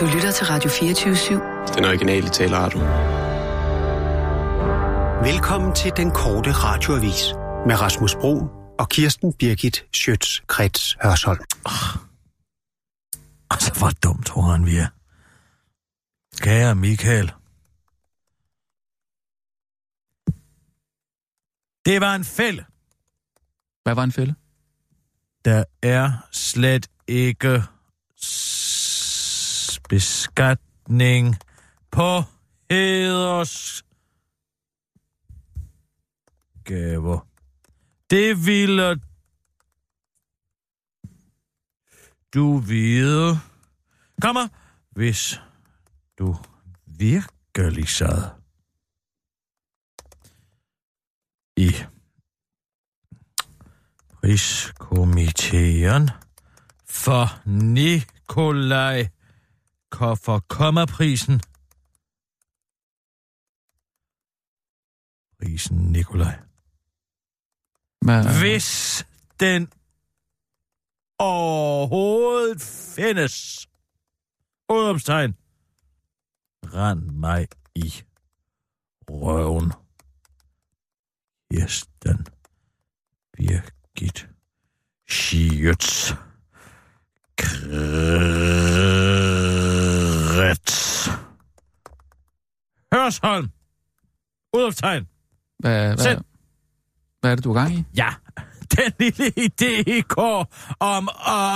Du lytter til Radio 24-7. Den originale taleradio. Velkommen til den korte radioavis med Rasmus Bro og Kirsten Birgit Schøtz-Krets Hørsholm. Altså, hvor dumt tror han, vi er. Kære Michael. Det var en fælde. Hvad var en fælde? Der er slet ikke beskatning på heders gaver. Det ville du vide. Kommer, hvis du virkelig sad i priskomiteen for Nikolaj for kommerprisen. Prisen Nikolaj. Hvad? Hvis den overhovedet findes. Udopstegn. Rand mig i røven. Kirsten Birgit Schiertz. Krets. Hørsholm. Udopstegn. Hvad, hvad, Sæt. hvad er det, du er gang i? Ja, den lille idé i går om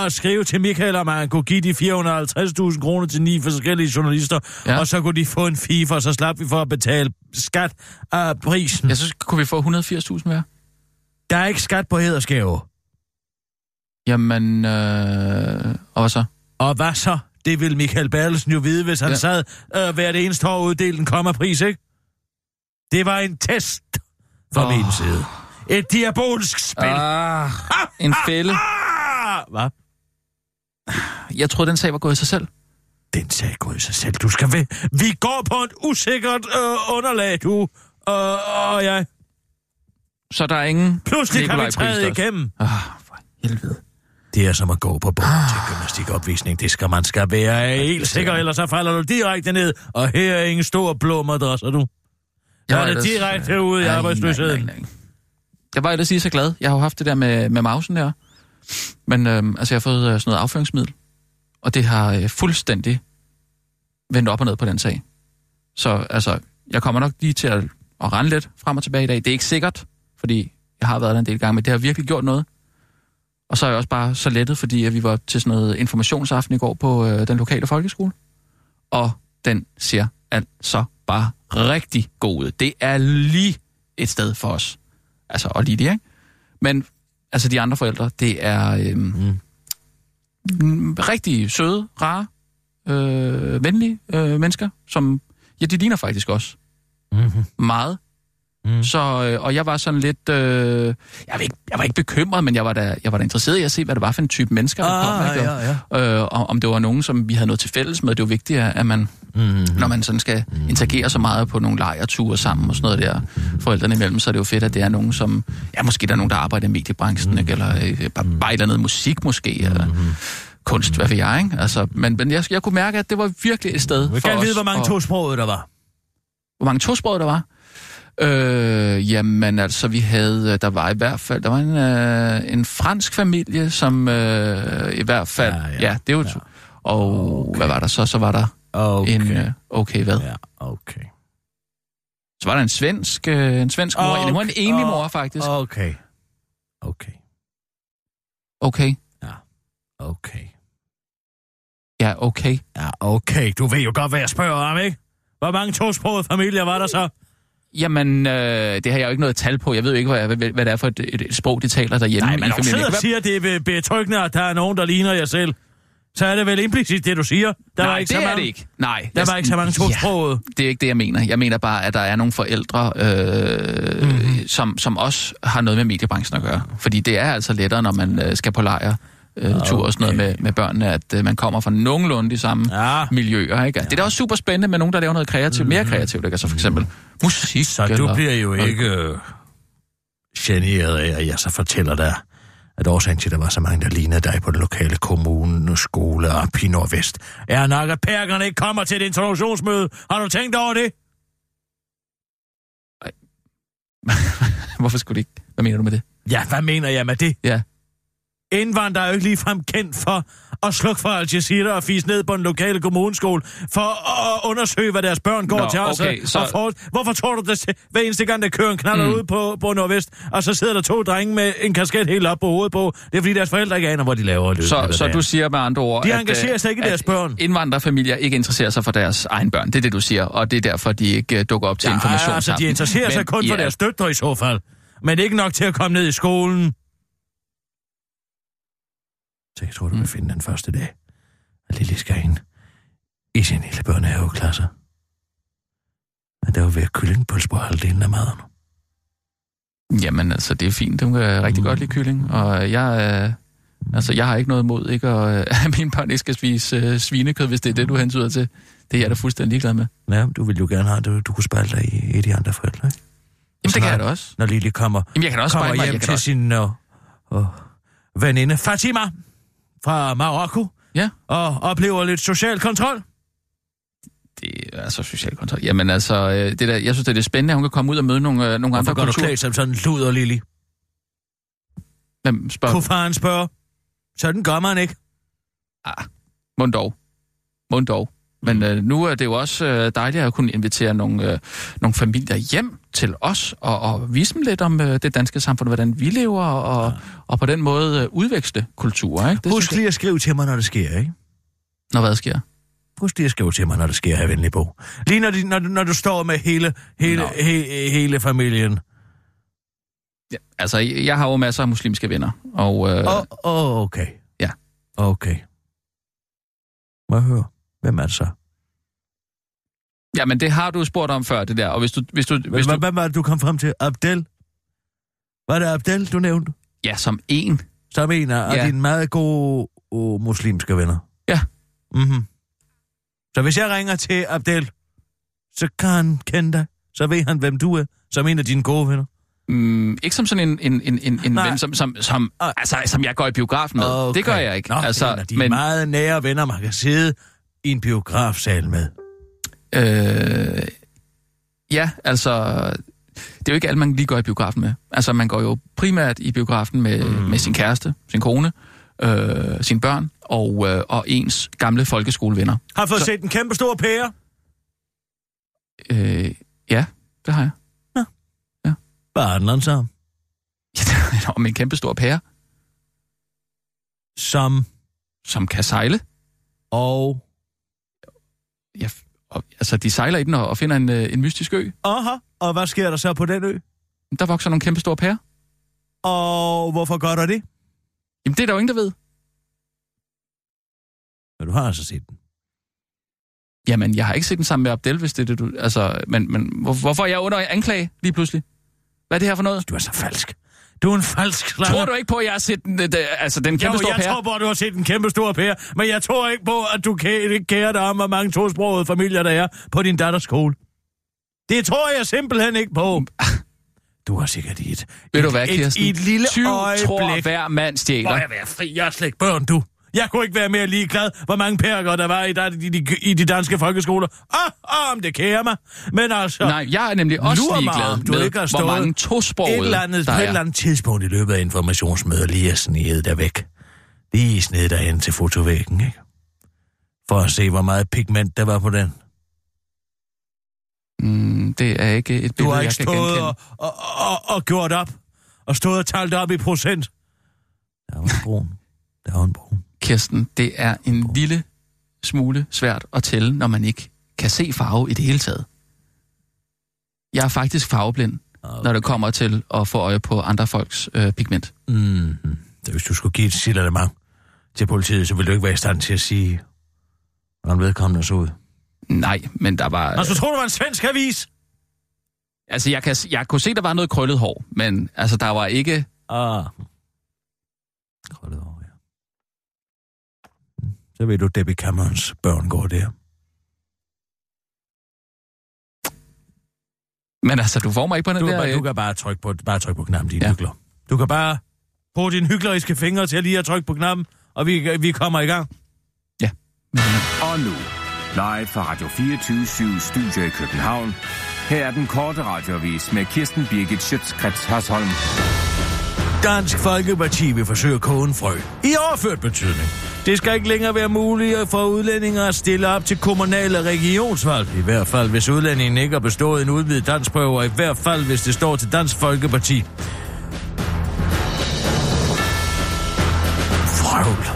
at skrive til Michael, om han kunne give de 450.000 kroner til ni forskellige journalister, Ja. ja. og så kunne de få en FIFA, og så slap vi for at betale skat af prisen. Jeg synes, kunne vi få 180.000 hver? Der er ikke skat på hedersgave. Jamen, øh, og hvad så? Og hvad så? Det vil Michael Bertelsen jo vide, hvis han Ja. sad øh, hvert eneste år og uddelte en kommerpris, ikke? Det var en test fra oh. min side. Et diabolsk spil. Ah, en fælde. Ah! Hvad? Jeg troede, den sag var gået i sig selv. Den sag går i sig selv. Du skal ved. Vi går på et usikkert øh, underlag, du. Øh, og jeg. Så der er ingen Pludselig kan vi træde Priesters. igennem. Ah, for helvede. Det er som at gå på bunden til gymnastikopvisning. Det skal man skal være helt sikker, ellers så falder du direkte ned. Og her er ingen stor blå madrasser, du. Der er det direkte ude i Nej, arbejdsløsheden. nej, nej, nej. Jeg var ellers lige så glad. Jeg har jo haft det der med, med mausen der. Men øhm, altså, jeg har fået øh, sådan noget afføringsmiddel. Og det har øh, fuldstændig vendt op og ned på den sag. Så altså, jeg kommer nok lige til at, at rende lidt frem og tilbage i dag. Det er ikke sikkert, fordi jeg har været der en del gange, men det har virkelig gjort noget. Og så er jeg også bare så lettet, fordi vi var til sådan noget informationsaften i går på øh, den lokale folkeskole. Og den ser altså bare rigtig god ud. Det er lige et sted for os. Altså, og lige det, ikke? Men altså, de andre forældre, det er øhm, mm. rigtig søde, rare, øh, venlige øh, mennesker, som, ja, de ligner faktisk også Mm-hmm. meget. Mm. Så, øh, og jeg var sådan lidt, øh, jeg, var ikke, jeg var ikke bekymret, men jeg var, da, jeg var da interesseret i at se, hvad det var for en type mennesker, der kom. Ah, Ikke? ja, ja. Øh, og om det var nogen, som vi havde noget til fælles med. Det er jo vigtigt, at man, Mm-hmm. når man sådan skal interagere så meget på nogle lejreture sammen og sådan noget der, forældrene imellem, så er det jo fedt, at det er nogen, som, ja, måske der er nogen, der arbejder i mediebranchen, ikke? eller øh, bare, bare et eller andet musik måske, eller kunst, hvad ved jeg, ikke? Altså, men, men jeg, jeg kunne mærke, at det var virkelig et sted Jeg os vide, hvor mange tosprogede der var. hvor mange tosprogede der var? Øh, jamen altså, vi havde, der var i hvert fald, der var en, øh, en fransk familie, som øh, i hvert fald, Ja, ja, ja. ja, ja det var Ja. ja. Og okay. hvad var der så? Så var der Okay. en, øh, okay hvad? Ja, okay. Så var der en svensk, øh, en svensk mor, Okay. en, en enlig mor faktisk. Okay. Okay. Okay, Okay. ja, okay. Ja, okay. Du ved jo godt, hvad jeg spørger om, ikke? Hvor mange tosprogede familier var der så? Jamen, øh, det har jeg jo ikke noget tal på. Jeg ved jo ikke, hvad, hvad, hvad det er for et, et, et sprog, de taler derhjemme Nej, men når du sidder Det og siger, at det er betryggende, at der er nogen, der ligner jer selv. Så er det vel implicit, det du siger. Der Nej, var ikke det så er mange, det ikke. Nej. Der var ikke så mange tosprogede. Ja, det er ikke det, jeg mener. Jeg mener bare, at der er nogle forældre, øh, mm-hmm. som, som også har noget med mediebranchen at gøre. Fordi det er altså lettere, når man øh, skal på lejr. Øh, okay. tur og sådan noget med, med børnene, at øh, man kommer fra nogenlunde de samme Ja. miljøer. Ikke? Det er da også super spændende med nogen, der laver noget kreativt, mere kreativt. Ikke? Altså for eksempel musik. Så du eller- bliver jo ikke øh, generet af, at jeg så fortæller dig, at årsagen til, at der var så mange, der lignede dig på den lokale kommune, skole og i Nordvest, er nok, at perkerne ikke kommer til et introduktionsmøde. Har du tænkt over det? Hvorfor skulle det ikke? Hvad mener du med det? Ja, hvad mener jeg med det? Ja. Indvandrere er jo ikke ligefrem kendt for at slukke for Al Jazeera og fise ned på en lokale kommuneskole for at undersøge, hvad deres børn går Nå, til. Altså, okay, så- og for, hvorfor tror du, det hver eneste gang, der kører en knaller mm. ud på, på Nordvest, og så sidder der to drenge med en kasket helt op på hovedet på? Det er, fordi deres forældre ikke aner, hvor de laver det. Så, så du siger med andre ord, De at, engagerer øh, sig ikke i deres børn. indvandrerfamilier ikke interesserer sig for deres egen børn. Det er det, du siger, og det er derfor, de ikke uh, dukker op til information Ja, altså, de interesserer sig kun for deres døtre i så fald. Men ikke nok til at komme ned i skolen. Så jeg tror, du Mm. kan finde den første dag, at Lille skal ind i sin lille børnehaveklasse. Men der er jo ved at kyllingpølse på halvdelen af maden. Jamen, altså, det er fint. Hun kan rigtig Mm. godt lide kylling, og jeg... Øh, Altså, jeg har ikke noget imod ikke at, øh, at mine børn ikke skal spise øh, svinekød, hvis det er det, du hensyder til. Det er jeg da fuldstændig ligeglad med. Ja, du vil jo gerne have, at du, du kunne spejle dig i, i de andre forældre, ikke? Jamen, Så det kan jeg da også. Når Lille kommer, Jamen, jeg kan også kommer spejle mig. hjem Jeg til også... sin uh, uh, veninde Fatima fra Marokko Ja, og oplever lidt social kontrol. det er altså social kontrol. Jamen, altså, øh, det der, jeg synes, det er lidt spændende, at hun kan komme ud og møde nogle, øh, nogle Hvorfor andre går du kulturer. klædt som sådan en luder, Lili? Hvem spørger? Kunne faren spørge? Sådan gør man ikke. Ah, mund dog. Mund dog. Men øh, nu er det jo også øh, dejligt at kunne invitere nogle, øh, nogle familier hjem til os og, og vise dem lidt om øh, det danske samfund, hvordan vi lever, og, ja. og på den måde øh, udveksle kultur. Ikke? Det Husk lige at skrive til mig, når det sker, ikke? Når hvad sker? Husk lige at skrive til mig, når det sker, her venlig bog. Lige når, de, når, du- når du står med hele, hele, Nå. he, hele familien. Ja, altså, jeg har jo masser af muslimske venner, og øh, Åh, oh, oh, okay. Ja. Okay. Må jeg høre? Hvem er det så? Ja, men det har du spurgt om før, det der. Og hvis du, hvis du, hvis Hvad, du hvad var det, du kom frem til? Abdel? Var det Abdel, du nævnte? ja, som en, Som en af Ja. dine meget gode uh, muslimske venner? Ja. Mhm. Så hvis jeg ringer til Abdel, så kan han kende dig. Så ved han, hvem du er, som en af dine gode venner. mm, ikke som sådan en, en, en, en, en ven, som, som, som, Ah. altså, som jeg går i biografen med. Okay. Det gør jeg ikke. Nå, altså, en af de men... meget nære venner, man kan sidde i en biografsal med. Øh, ja, altså, det er jo ikke alle, man lige går i biografen med. Altså, man går jo primært i biografen med, mm. med sin kæreste, sin kone, øh, sine børn og, øh, og ens gamle folkeskolevenner. Har fået Så- set en kæmpe stor pære? Øh, ja, det har jeg. Hvad handler den så om? Om en kæmpe stor pære, Som som kan sejle. og... Ja, og, altså, de sejler i den og, og finder en, øh, en mystisk ø. Aha, og hvad sker der så på den ø? Der vokser nogle kæmpe store pærer. Og hvorfor gør der det? Jamen, det er der jo ingen, der ved. Ja, du har altså set den. Jamen, jeg har ikke set den sammen med Abdel, hvis det er det, du... Altså, men, men hvor, hvorfor er jeg under anklage lige pludselig? Hvad er det her for noget? Du er så falsk. Du er en falsk slange. Tror du ikke på, at jeg har set den, det, altså, den kæmpe jo, store jeg pære? tror på, at du har set en kæmpe stor pære, men jeg tror ikke på, at du kæ- ikke kærer dig om, hvor mange tosprogede familier der er på din datters skole. Det tror jeg simpelthen ikke på. Du har sikkert et, Ved et, du hvad, Kirsten? et, et lille Tyv øjeblik. tror, hver mand stjæler. Må jeg være fri? Jeg er slet ikke børn, du. Jeg kunne ikke være mere ligeglad, hvor mange pærker der var i, der, i, de, i de danske folkeskoler. Åh, oh, om det kærer mig. Men altså, Nej, jeg er nemlig også mig, ligeglad om du med, ikke har hvor stået mange et tosprogede eller andet, der på et er. eller andet tidspunkt i løbet af informationsmødet lige at snede der væk. Lige snede dig hen til fotovæggen, ikke? For at se, hvor meget pigment der var på den. Mm, det er ikke et Du billede, har jeg ikke kan stået genkende. og, og, og, og, gjort op. Og stået og talt op i procent. Der var en brun. Der var en brun. Kirsten, det er en lille smule svært at tælle, når man ikke kan se farve i det hele taget. Jeg er faktisk farveblind, Okay. når det kommer til at få øje på andre folks øh, pigment. Mm, så hvis du skulle give et signalement til politiet, så ville du ikke være i stand til at sige, hvordan vedkommende så ud. Nej, men der var... Og så tror du, det var en svensk avis? Altså, jeg, kan, jeg kunne se, der var noget krøllet hår, men altså, der var ikke... Ah. Krøllet. Mm, Så ved du, Debbie Camerons børn går der. Men altså, du får mig ikke på den Du, der... kan, bare, øh, du kan bare trykke på, bare trykke på knappen, din Ja. ja. Du kan bare Brug dine hykleriske fingre til lige at trykke på knappen, og vi, vi kommer i gang. Ja. Og nu, live fra Radio 24 Studio i København. Her er den korte radiovis med Kirsten Birgit Schøtzgrads Hasholm. Dansk Folkeparti vil forsøge at koge en frø. I overført betydning. Det skal ikke længere være muligt for udlændinge at stille op til kommunale regionsvalg. I hvert fald, hvis udlændingen ikke har bestået en udvidet dansprøve, og i hvert fald, hvis det står til Dansk Folkeparti. Frøvl.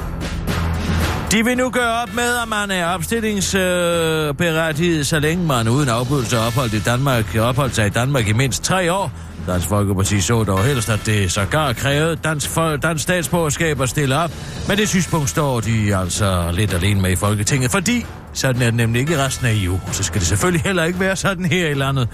De vil nu gøre op med, at man er opstillingsberettiget, så længe man uden afbrydelse opholdt i Danmark, opholdt sig i Danmark i mindst tre år. Dansk Folkeparti så dog helst, at det sågar krævede dansk, dansk statsborgerskab at stille op. Men det synspunkt står de altså lidt alene med i Folketinget, fordi sådan er det nemlig ikke i resten af EU. Så skal det selvfølgelig heller ikke være sådan her i landet.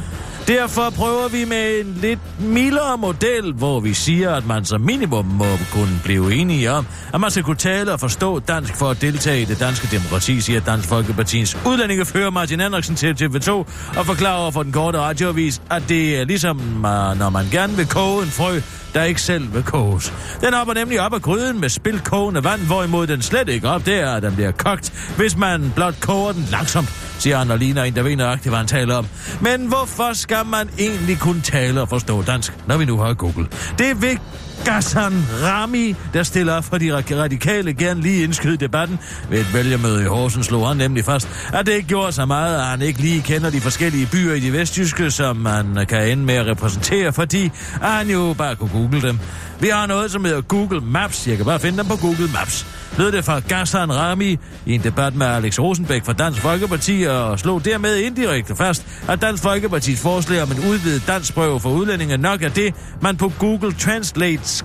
Derfor prøver vi med en lidt mildere model, hvor vi siger, at man som minimum må kunne blive enige om, at man skal kunne tale og forstå dansk for at deltage i det danske demokrati, siger Dansk Folkepartiens udlændingefører Martin Andersen til TV2 og forklarer over for den korte radioavis, at det er ligesom, øh, når man gerne vil koge en frø, der ikke selv vil koges. Den hopper nemlig op af gryden med spildkogende vand, hvorimod den slet ikke op der, at den bliver kogt, hvis man blot koger den langsomt, siger han og ligner en, der ved nøjagtigt, hvad han taler om. Men hvorfor skal man egentlig kun tale og forstå dansk, når vi nu har Google? Det vil Gassan Rami, der stiller op for de radikale, gerne lige indskyde debatten. Ved et vælgermøde i Horsens slog han nemlig fast, at det ikke gjorde så meget, at han ikke lige kender de forskellige byer i de vestjyske, som man kan ende med at repræsentere, fordi han jo bare kunne google dem. Vi har noget, som hedder Google Maps. Jeg kan bare finde dem på Google Maps. Lød det fra Gassan Rami i en debat med Alex Rosenbæk fra Dansk Folkeparti og slog dermed indirekte fast, at Dansk Folkepartis forslag om en udvidet dansk prøve for udlændinge nok er det, man på Google Translate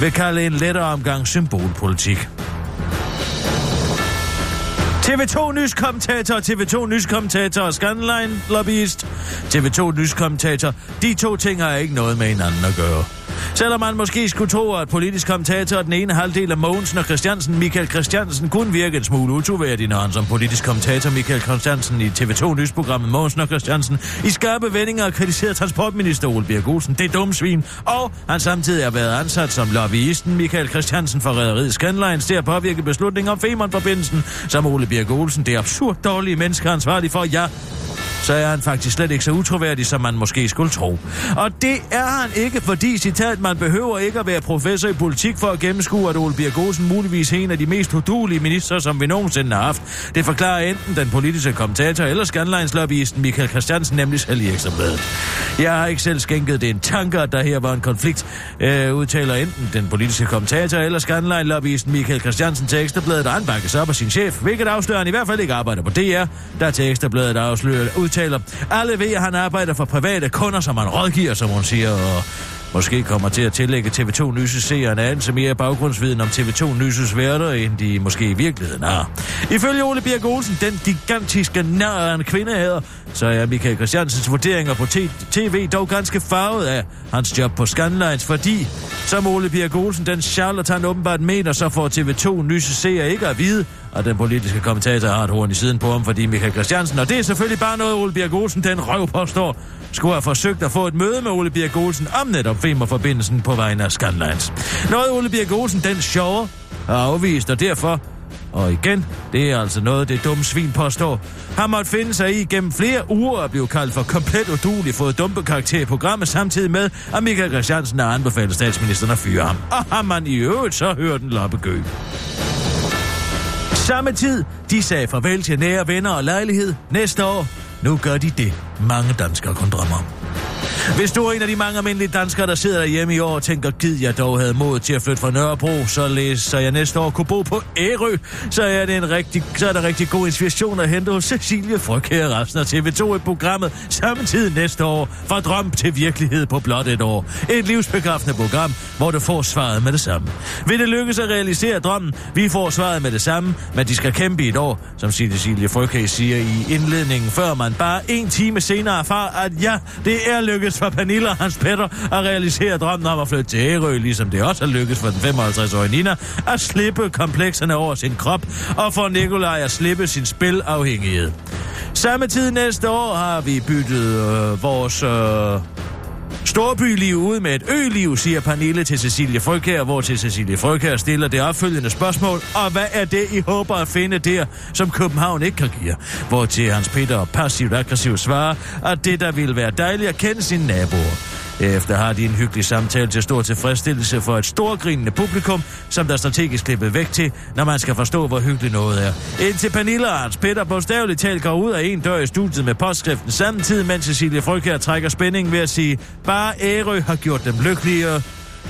vil kalde en lettere omgang symbolpolitik. TV2 Nyskommentator, TV2 Nyskommentator og Scanline Lobbyist. TV2 Nyskommentator. De to ting har ikke noget med hinanden at gøre. Selvom man måske skulle tro, at politisk kommentator den ene halvdel af Mogensen og Christiansen, Michael Christiansen, kunne virke en smule utroværdig, når han som politisk kommentator Michael Christiansen i TV2 Nysprogrammet Mogensen og Christiansen i skarpe vendinger kritiserer transportminister Ole Birk Olsen. Det er dumt svin. Og han samtidig har været ansat som lobbyisten Michael Christiansen for Rederiet Scanlines til at påvirke beslutningen om Femern-forbindelsen, som Ole Birk Olsen, det absurd dårlige menneske, ansvarlig for, ja, så er han faktisk slet ikke så utroværdig, som man måske skulle tro. Og det er han ikke, fordi, citat, man behøver ikke at være professor i politik for at gennemskue, at Ole Birk Olsen muligvis er en af de mest udulige minister, som vi nogensinde har haft. Det forklarer enten den politiske kommentator eller Scanlines-lobbyisten Michael Christiansen, nemlig selv i ekstrabladet. Jeg har ikke selv skænket det en tanke, at der her var en konflikt, øh, udtaler enten den politiske kommentator eller Scanline-lobbyisten Michael Christiansen til ekstrabladet, og han bakkes op af sin chef, hvilket afslører han i hvert fald ikke arbejder på DR, der til ekstrabladet afslører udtaler, alle ved, at han arbejder for private kunder, som han rådgiver, som hun siger, og måske kommer til at tillægge TV2 Nyses seerne en som mere baggrundsviden om TV2 Nyses værter, end de måske i virkeligheden har. Ifølge Ole Birk Olsen, den gigantiske nær en kvindehader, så er Michael Christiansens vurderinger på tv dog ganske farvet af hans job på Scanlines, fordi, som Ole Birk Olsen, den charlatan åbenbart mener, så får TV2 Nyses seere ikke at vide, og den politiske kommentator har et horn i siden på ham, fordi Michael Christiansen, og det er selvfølgelig bare noget, Ole Birk Olsen, den røv påstår, skulle have forsøgt at få et møde med Ole Birk Olsen om netop Femmer-forbindelsen på vegne af Scanlines. Noget Ole Birk Olsen, den sjove, har afvist, og derfor og igen, det er altså noget, det dumme svin påstår. Han måtte finde sig i gennem flere uger at blive kaldt for komplet udulig, fået dumpe karakter i programmet, samtidig med, at Michael Christiansen har anbefalet statsministeren at fyre ham. Og har man i øvrigt så hørt den loppe gø. Samme tid, de sagde farvel til nære venner og lejlighed. Næste år, nu gør de det, mange danskere kun drømmer om. Hvis du er en af de mange almindelige danskere, der sidder derhjemme i år og tænker, gid jeg dog havde mod til at flytte fra Nørrebro, så, læs, så jeg næste år kunne bo på Ærø, så er det en rigtig, så er der rigtig god inspiration at hente hos Cecilie Frøkær resten af TV2 i programmet samtidig næste år, fra drøm til virkelighed på blot et år. Et livsbekræftende program, hvor du får svaret med det samme. Vil det lykkes at realisere drømmen? Vi får svaret med det samme, men de skal kæmpe i et år, som Cecilie Frøkær siger i indledningen, før man bare en time senere erfarer, at ja, det er lykkedes for Pernille og Hans Petter at realisere drømmen om at flytte til Ærø, ligesom det også er lykkedes for den 55-årige Nina at slippe komplekserne over sin krop, og for Nikolaj at slippe sin spilafhængighed. Samme tid næste år har vi byttet øh, vores... Øh, Storbyliv ude med et øliv, siger Pernille til Cecilie Frøkær, hvor til Cecilie Frøkær stiller det opfølgende spørgsmål. Og hvad er det, I håber at finde der, som København ikke kan give? Hvor til Hans Peter passivt aggressivt svarer, at det der ville være dejligt at kende sine naboer. Efter har de en hyggelig samtale til stor tilfredsstillelse for et storgrinende publikum, som der strategisk klippet væk til, når man skal forstå, hvor hyggeligt noget er. Indtil Pernille og Hans Peter bogstaveligt talt går ud af en dør i studiet med postskriften samtidig, mens Cecilie Frøkær trækker spænding ved at sige, bare Ærø har gjort dem lykkeligere,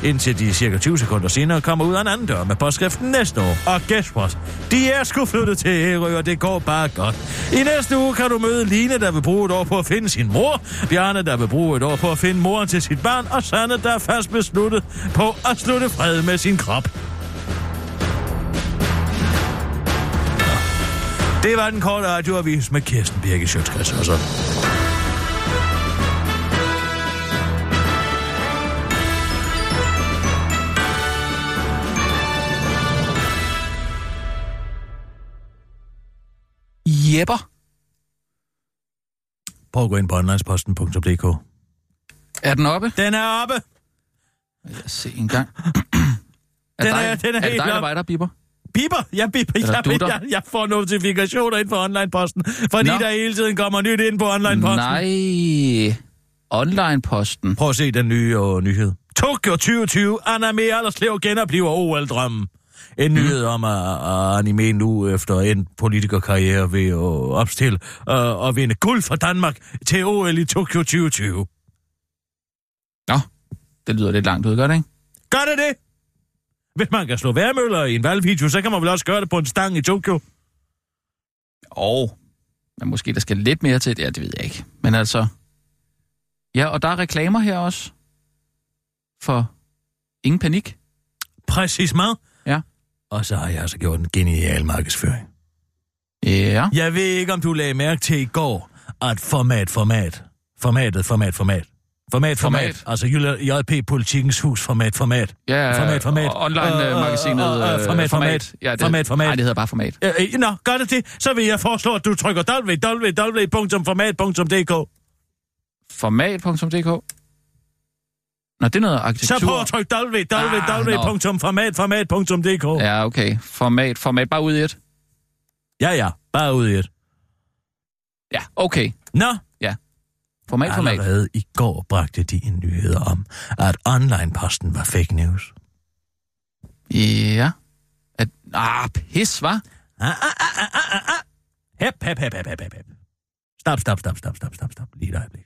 indtil de cirka 20 sekunder senere kommer ud af en anden dør med påskriften næste år. Og guess what? De er sgu flyttet til Ærø, og det går bare godt. I næste uge kan du møde Line, der vil bruge et år på at finde sin mor, Bjarne, der vil bruge et år på at finde moren til sit barn, og Sanne, der er fast besluttet på at slutte fred med sin krop. Det var den korte radioavis med Kirsten Birke Sjøtskreds og så. Jepper. Prøv at gå ind på onlinesposten.dk. Er den oppe? Den er oppe! Lad os se en gang. er, Den er- dig, den er er det dig, der op. var der, Bipper? Biber, jeg jeg, jeg, jeg får notifikationer ind på onlineposten, fordi Nå. der hele tiden kommer nyt ind på onlineposten. Nej. Online-posten. Prøv at se den nye uh, nyhed. Tokyo 2020, Anime Alderslev genoplever OL-drømmen. En nyhed om at, at anime nu efter en politikerkarriere ved at opstille og vinde guld for Danmark til OL i Tokyo 2020. Nå, det lyder lidt langt ud, gør det ikke? Gør det det? Hvis man kan slå værmøller i en valgvideo, så kan man vel også gøre det på en stang i Tokyo. Og, men måske der skal lidt mere til. Ja, det ved jeg ikke. Men altså... Ja, og der er reklamer her også. For ingen panik. Præcis meget. Og så har jeg altså gjort en genial markedsføring. Ja. Jeg ved ikke, om du lagde mærke til i går, at format, format, formatet, format, format, format, format, Format. altså JP Politikens Hus, format, format, Ja, Format, format. Online-magasinet. Øh, øh, øh, format, format. Ja, det, Format, format. Nej, det hedder bare format. Øh, øh, nå, gør det det, så vil jeg foreslå, at du trykker www.format.dk. Format.dk Nå, det er noget arkitektur. Så prøv at trykke www.format.dk. Ja, okay. Format, format. Bare ud i et. Ja, ja, bare ud i et. Ja, okay. Nå, Format, format. allerede i går bragte de en nyhed om, at online-posten var fake news. Ja. At, ah, pis, hva'? Ah, ah, ah, ah, ah, ah. Hep, hep, hep, hep, hep, hep, hep. Stop, stop, stop, stop, stop, stop, stop. Lige et øjeblik.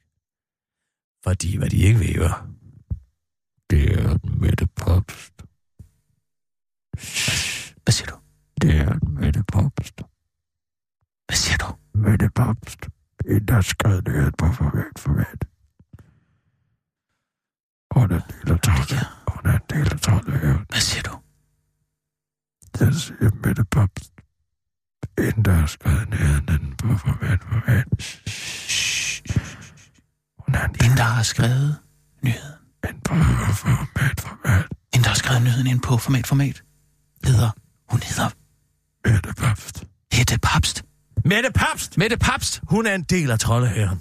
Fordi hvad de ikke ved, var, det er Mette Popst. Hvad siger du? Det er Mette Popst. Hvad siger du? Mette Popst. En, der skrev nyhed på format, format. Hun er en del af tolv. Hun er en del af tolv. Hvad siger du? Den siger Mette Popst. En, der skrevet nyheden på format, format. Hun er en del En, der har skrevet nyheden. Af på format, format. En, der har skrevet nyheden ind på format, format. Hedder, hun hedder Mette Popst. Hette Papst. Mette Papst! Mette Papst. Hun er en del af troldehæren.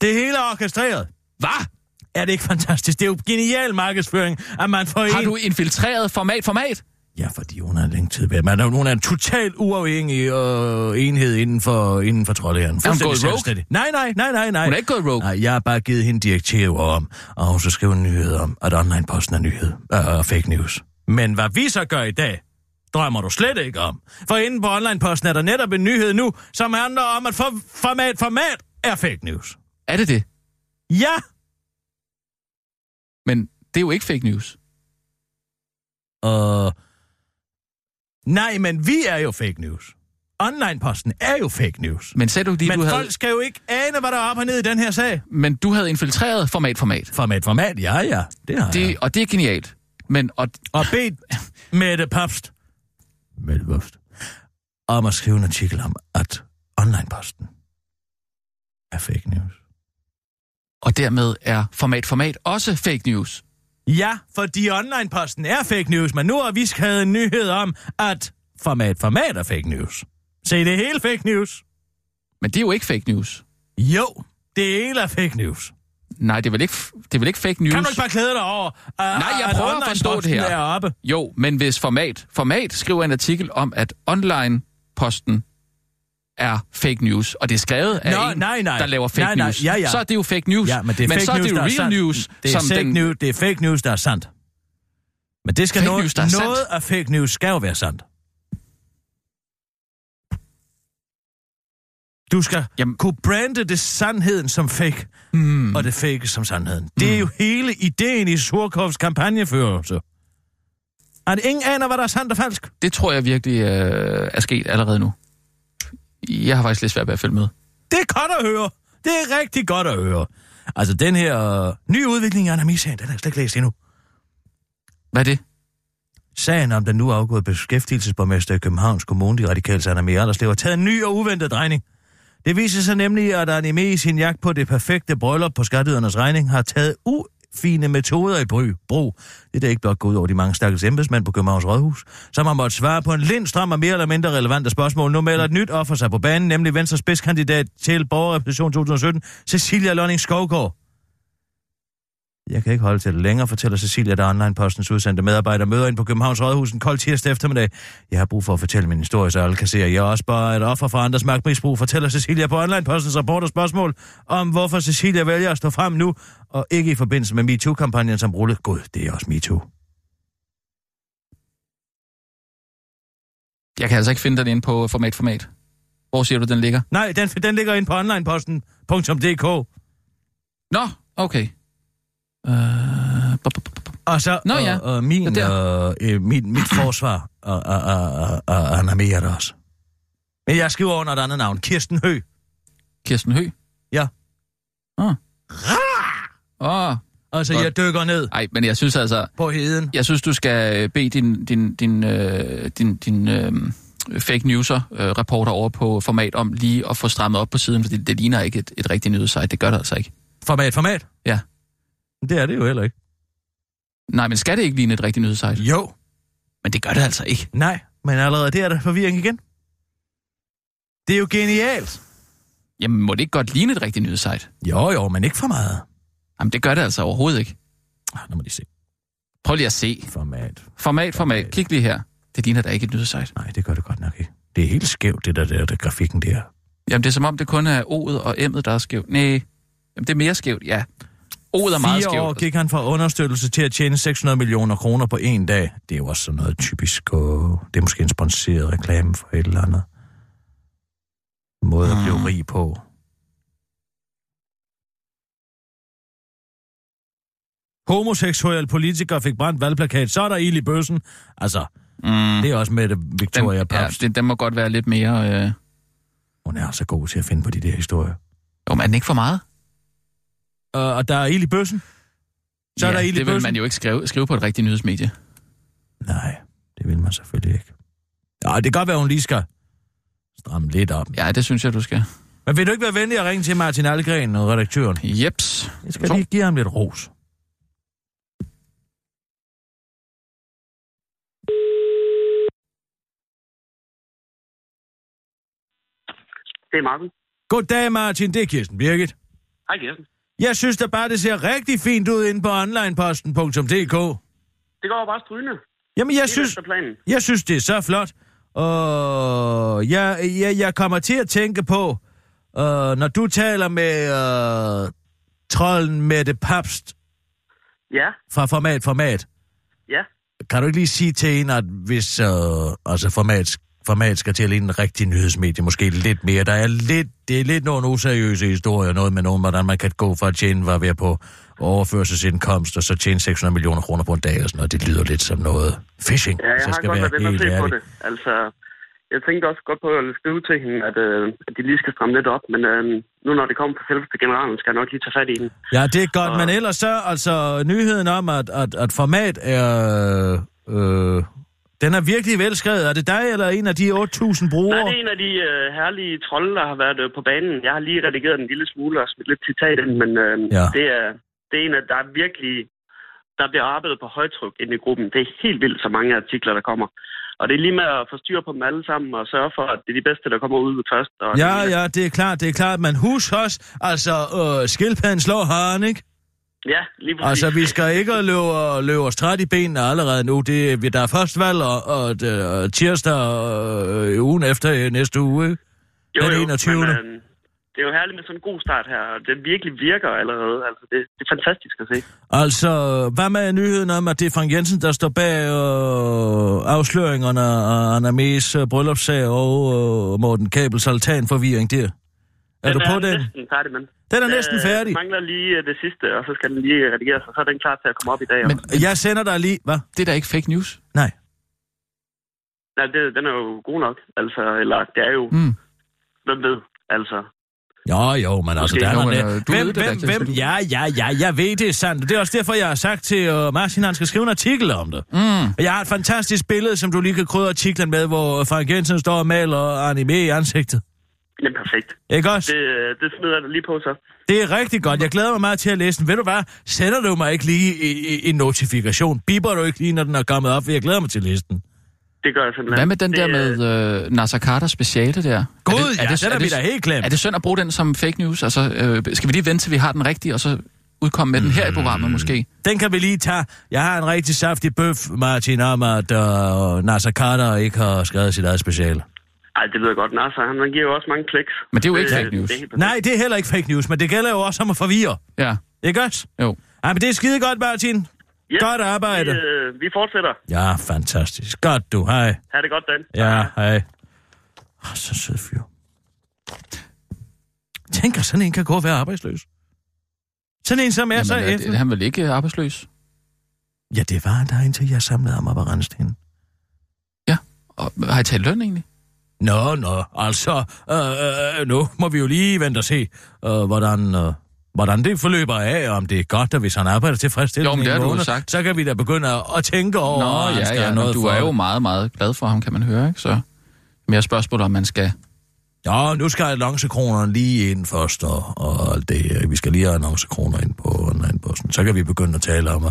Det hele er orkestreret. Hvad? Er det ikke fantastisk? Det er jo genial markedsføring, at man får Har en... du infiltreret format, format? Ja, fordi hun har længe tid været. Man er, hun er en totalt uafhængig øh, enhed inden for, inden for troldehæren. Er hun gået rogue? Nej, nej, nej, nej, nej. Hun er ikke gået rogue. Nej, jeg har bare givet hende direktiver om, og hun så skriver en nyhed om, at online-posten er nyhed og øh, fake news. Men hvad vi så gør i dag, drømmer du slet ikke om. For inde på online-posten er der netop en nyhed nu, som handler om, at for, format, format er fake news. Er det det? Ja, Men det er jo ikke fake news. og... Nej, men vi er jo fake news. Online-posten er jo fake news. Men sagde du lige, Men du havde... folk skal jo ikke ane, hvad der er op og ned i den her sag. Men du havde infiltreret format, format. Format, format, ja, ja. Det har jeg. Det, og det er genialt. Men, og, Og bedt Mette Papst, Mette Papst, om at skrive en artikel om, at online-posten er fake news. og dermed er format, format også fake news. Ja, fordi online-posten er fake news, men nu har vi skrevet en nyhed om, at format, format er fake news. Se, det er hele fake news. Men det er jo ikke fake news. Jo, det hele er fake news. Nej, det er vel ikke, det er vel ikke fake news? Kan du ikke bare klæde dig over? Uh, Nej, jeg prøver at forstå det her. Er oppe? Jo, men hvis format, format skriver en artikel om, at online-posten er fake news, og det er skrevet af Nå, en, nej, nej. der laver fake Nej, nej. news, Ja, ja. så er det jo fake news. Ja, men det er fake så er det jo real sandt. news, Det er, som fake den... news, det er fake news, der er sandt. Men det skal Fake noget, news, der er noget sandt. af fake news skal jo være sandt. Du skal Jamen. Kunne brande det sandheden som fake, Mm, og det fake som sandheden. Det er jo hele ideen i Surkovs kampagneførelse. Er det ingen aner, hvad der er sandt og falsk? det tror jeg virkelig øh, er sket allerede nu. Jeg har faktisk lidt svært ved at følge med. Det er godt at høre. Det er rigtig godt at høre. Altså, den her øh, nye udvikling af anarmisagen, den har jeg slet ikke læst endnu. Hvad er det? Sagen om den nu afgåede beskæftigelsesborgmester i Københavns Kommune, de radikale Sanna Mierderslev, har taget en ny og uventet drejning. Det viser sig nemlig, at Anime i sin jagt på det perfekte bryllup på skatteydernes regning har taget fine metoder i brug. Det er ikke blot gået over de mange stakkels embedsmænd på Københavns Rådhus, som har måttet svare på en lindstrøm og mere eller mindre relevante spørgsmål. Nu melder et nyt offer sig på banen, nemlig Venstres spidskandidat til borgerrepræsentation 2017, Cecilia Lønning Skovgaard. Jeg kan ikke holde til det længere, fortæller Cecilia, der online-postens udsendte medarbejder møder ind på Københavns Rådhus en kold tirsdag eftermiddag. Jeg har brug for at fortælle min historie, så alle kan se, at jeg er også bare et offer for andres magtmisbrug, fortæller Cecilia på online-postens rapport og spørgsmål om, hvorfor Cecilia vælger at stå frem nu, og ikke i forbindelse med MeToo-kampagnen, som rullede. Gud, det er også MeToo. Jeg kan altså ikke finde den inde på format format. Hvor siger du, den ligger? Nej, den, den ligger inde på onlineposten.dk. Nå, okay. Øh, bu- bu- bu- bu- Og så Nå ja, og, og min, øh, øh, min, mit forsvar, og, og, og, og, og Anna Mia der også. Men jeg skriver under et andet navn. Kirsten Hø. Kirsten Hø? Ja. Åh. Åh, Altså, Godt. jeg dykker ned ej, men jeg synes altså, på heden. jeg synes, du skal bede din, din, din, øh, din, din øh, fake newser øh, reporter over på format om lige at få strammet op på siden, fordi det ligner ikke et, et rigtigt nyhedssite. Det gør det altså ikke. Format, format. Ja. Det er det jo heller ikke. Nej, men skal det ikke ligne et rigtigt nyhedssite? Jo. Men det gør det altså ikke. Nej, men allerede der er der forvirring igen. Det er jo genialt. Jamen, må det ikke godt ligne et rigtigt nyhedssite? Jo, jo, men ikke for meget. Jamen, det gør det altså overhovedet ikke. Ah, nu må de se. Prøv lige at se. Format. Format, format. Kig lige her. Det ligner da ikke et nyhedssite. Nej, det gør det godt nok ikke. Det er helt skævt, det der, der, der grafikken der. Jamen, det er som om, det kun er O'et og M'et, der er skævt. Nej, Jamen, det er mere skævt, ja. O'et er meget skævt. år gik han fra understøttelse til at tjene 600 millioner kroner på en dag. Det er jo også sådan noget typisk, og det er måske en sponsoreret reklame for et eller andet. Måde at blive Mm. rig på. Homoseksuel politiker fik brændt valgplakat, så er der ild i bøssen. Altså, Mm, det er også med det Victoria den, ja, Paps. det, den må godt være lidt mere... Øh... Hun er så god til at finde på de der historier. Jo, men er den ikke for meget? Uh, og der er ild i bøssen. Så ja, er der ild i det vil man jo ikke skrive, skrive på et rigtigt nyhedsmedie. Nej, det vil man selvfølgelig ikke. Ja, det kan godt være, hun lige skal stramme lidt op. Ja, det synes jeg, du skal. Men vil du ikke være venlig at ringe til Martin Algren, redaktøren? Jeps. Jeg skal lige give ham lidt ros. Det er Martin. Goddag, Martin. Det er Kirsten Birgit. Hej Kirsten. Jeg synes da bare, det ser rigtig fint ud inde på onlineposten.dk. Det går bare strygende. Jamen, jeg synes, jeg synes, det er så flot. Og jeg, jeg, jeg kommer til at tænke på, uh, når du taler med uh, trolden Mette Papst Ja, fra Format Format, ja. kan du ikke lige sige til hende, at hvis uh, altså format, format skal til at ligne en rigtig nyhedsmedie, måske lidt mere. Der er lidt, det er lidt nogle useriøse historier, noget med nogen, hvordan man kan gå fra at tjene, var ved på overførselsindkomst, og så tjene 600 millioner kroner på en dag og sådan noget. Det lyder lidt som noget phishing, Ja, jeg så har skal godt være helt på det. Altså, jeg tænkte også godt på at skrive til hende, at, øh, at de lige skal stramme lidt op, men øh, nu når det kommer på selveste generalen, skal jeg nok lige tage fat i den. Ja, det er godt, Og- men ellers så, altså, nyheden om, at, at, at format er... Øh, den er virkelig velskrevet. Er det dig eller en af de 8.000 brugere? Nej, det er en af de øh, herlige trolde, der har været øh, på banen. Jeg har lige redigeret en lille smule og smidt lidt citat ind, men øh, Ja. det, er, det er en af, der er virkelig... Der bliver arbejdet på højtryk inde i gruppen. Det er helt vildt, så mange artikler, der kommer. Og det er lige med at få styr på dem alle sammen og sørge for, at det er de bedste, der kommer ud først. Og Ja, ja, det er klart, det er klart. Men husk også, altså, øh, skildpadden slår haren, ikke? Ja, lige præcis. Altså, vi skal ikke løbe, løbe os træt i benene allerede nu. Det, vi- der er først valg og, og, og tirsdag øh, ugen efter øh, næste uge, ikke? jo, den jo, 21.. Men, øh, det er jo herligt med sådan en god start her, og det virkelig virker allerede. Altså, det, det er fantastisk at se. Altså, hvad med nyheden om, at det er Frank Jensen, der står bag øh, afsløringerne af Anna Mees øh, bryllupssag og øh, Morten Kabels altanforvirring der? Er du på den? næsten færdig, men... Den er næsten færdig. Øh, mangler lige øh, det sidste, og så skal den lige redigeres, og så er den klar til at komme op i dag. Men også. Jeg sender dig lige... Hvad? det er da ikke fake news. Nej. Nej, det, den er jo god nok. Altså, eller det er jo... Mm. Hvem ved? Altså, Jo, jo, men altså, der er Jo, der. øh, du Hvem, ved det hvem, Kirsten, hvem? Ja, ja, ja, jeg ved det er sandt. Det er også derfor, jeg har sagt til uh, Martin, han skal skrive en artikel om det. Mm. Jeg har et fantastisk billede, som du lige kan krydre artiklen med, hvor Frank Jensen står og maler anime i ansigtet. Det er perfekt. Ikke også? Det, øh, det smider jeg lige på, så. Det er rigtig godt. Jeg glæder mig meget til at læse den. Ved du hvad? Sender du mig ikke lige en notifikation? Biber du ikke lige, når den er kommet op? For jeg glæder mig til at læse den. Det gør jeg simpelthen. Hvad med den det, der med øh, Nasser Carter speciale der? Gud, er det, ja, den er vi det, da helt glemt. Er det synd at bruge den som fake news? Altså, øh, skal vi lige vente til vi har den rigtige, og så udkomme med den her i programmet måske? Den kan vi lige tage. Jeg har en rigtig saftig bøf, Martin, om at uh, Nasser Carter ikke har skrevet sit eget speciale. Ej, det ved jeg godt. Nasser, han, han giver jo også mange kliks. Men det er jo ikke Det- fake news. Det. Nej, det er heller ikke fake news, men det gælder jo også om at forvirre. Ja, Ikke også? jo. Ja, men det er skide godt, Martin. Ja, Godt arbejde. Vi, øh, vi fortsætter. Ja, fantastisk. Godt, du. Hej. Ha' det godt, Dan. Ja, hej. Oh, så sød fyr. Tænk, at sådan en kan gå og være arbejdsløs. Sådan en, som er så Jamen, er, efter. det, han vel ikke arbejdsløs? Ja, det var han der, indtil jeg samlede ham op og renste hende. Og, har I talt løn egentlig? Nå, nå, altså, øh, øh, nu må vi jo lige vente og se, øh, hvordan, øh, hvordan det forløber af, og om det er godt, at hvis han arbejder tilfredsstillende Jo, men det har du måned, sagt. så kan vi da begynde at, at tænke over, Nå, ja, ja, noget du for er jo meget, meget glad for ham, kan man høre, ikke? Så mere spørgsmål om man skal... Ja, nu skal annoncekronerne lige ind først, og, og alt det. Vi skal lige have annoncekroner ind på online-posten. Så kan vi begynde at tale om,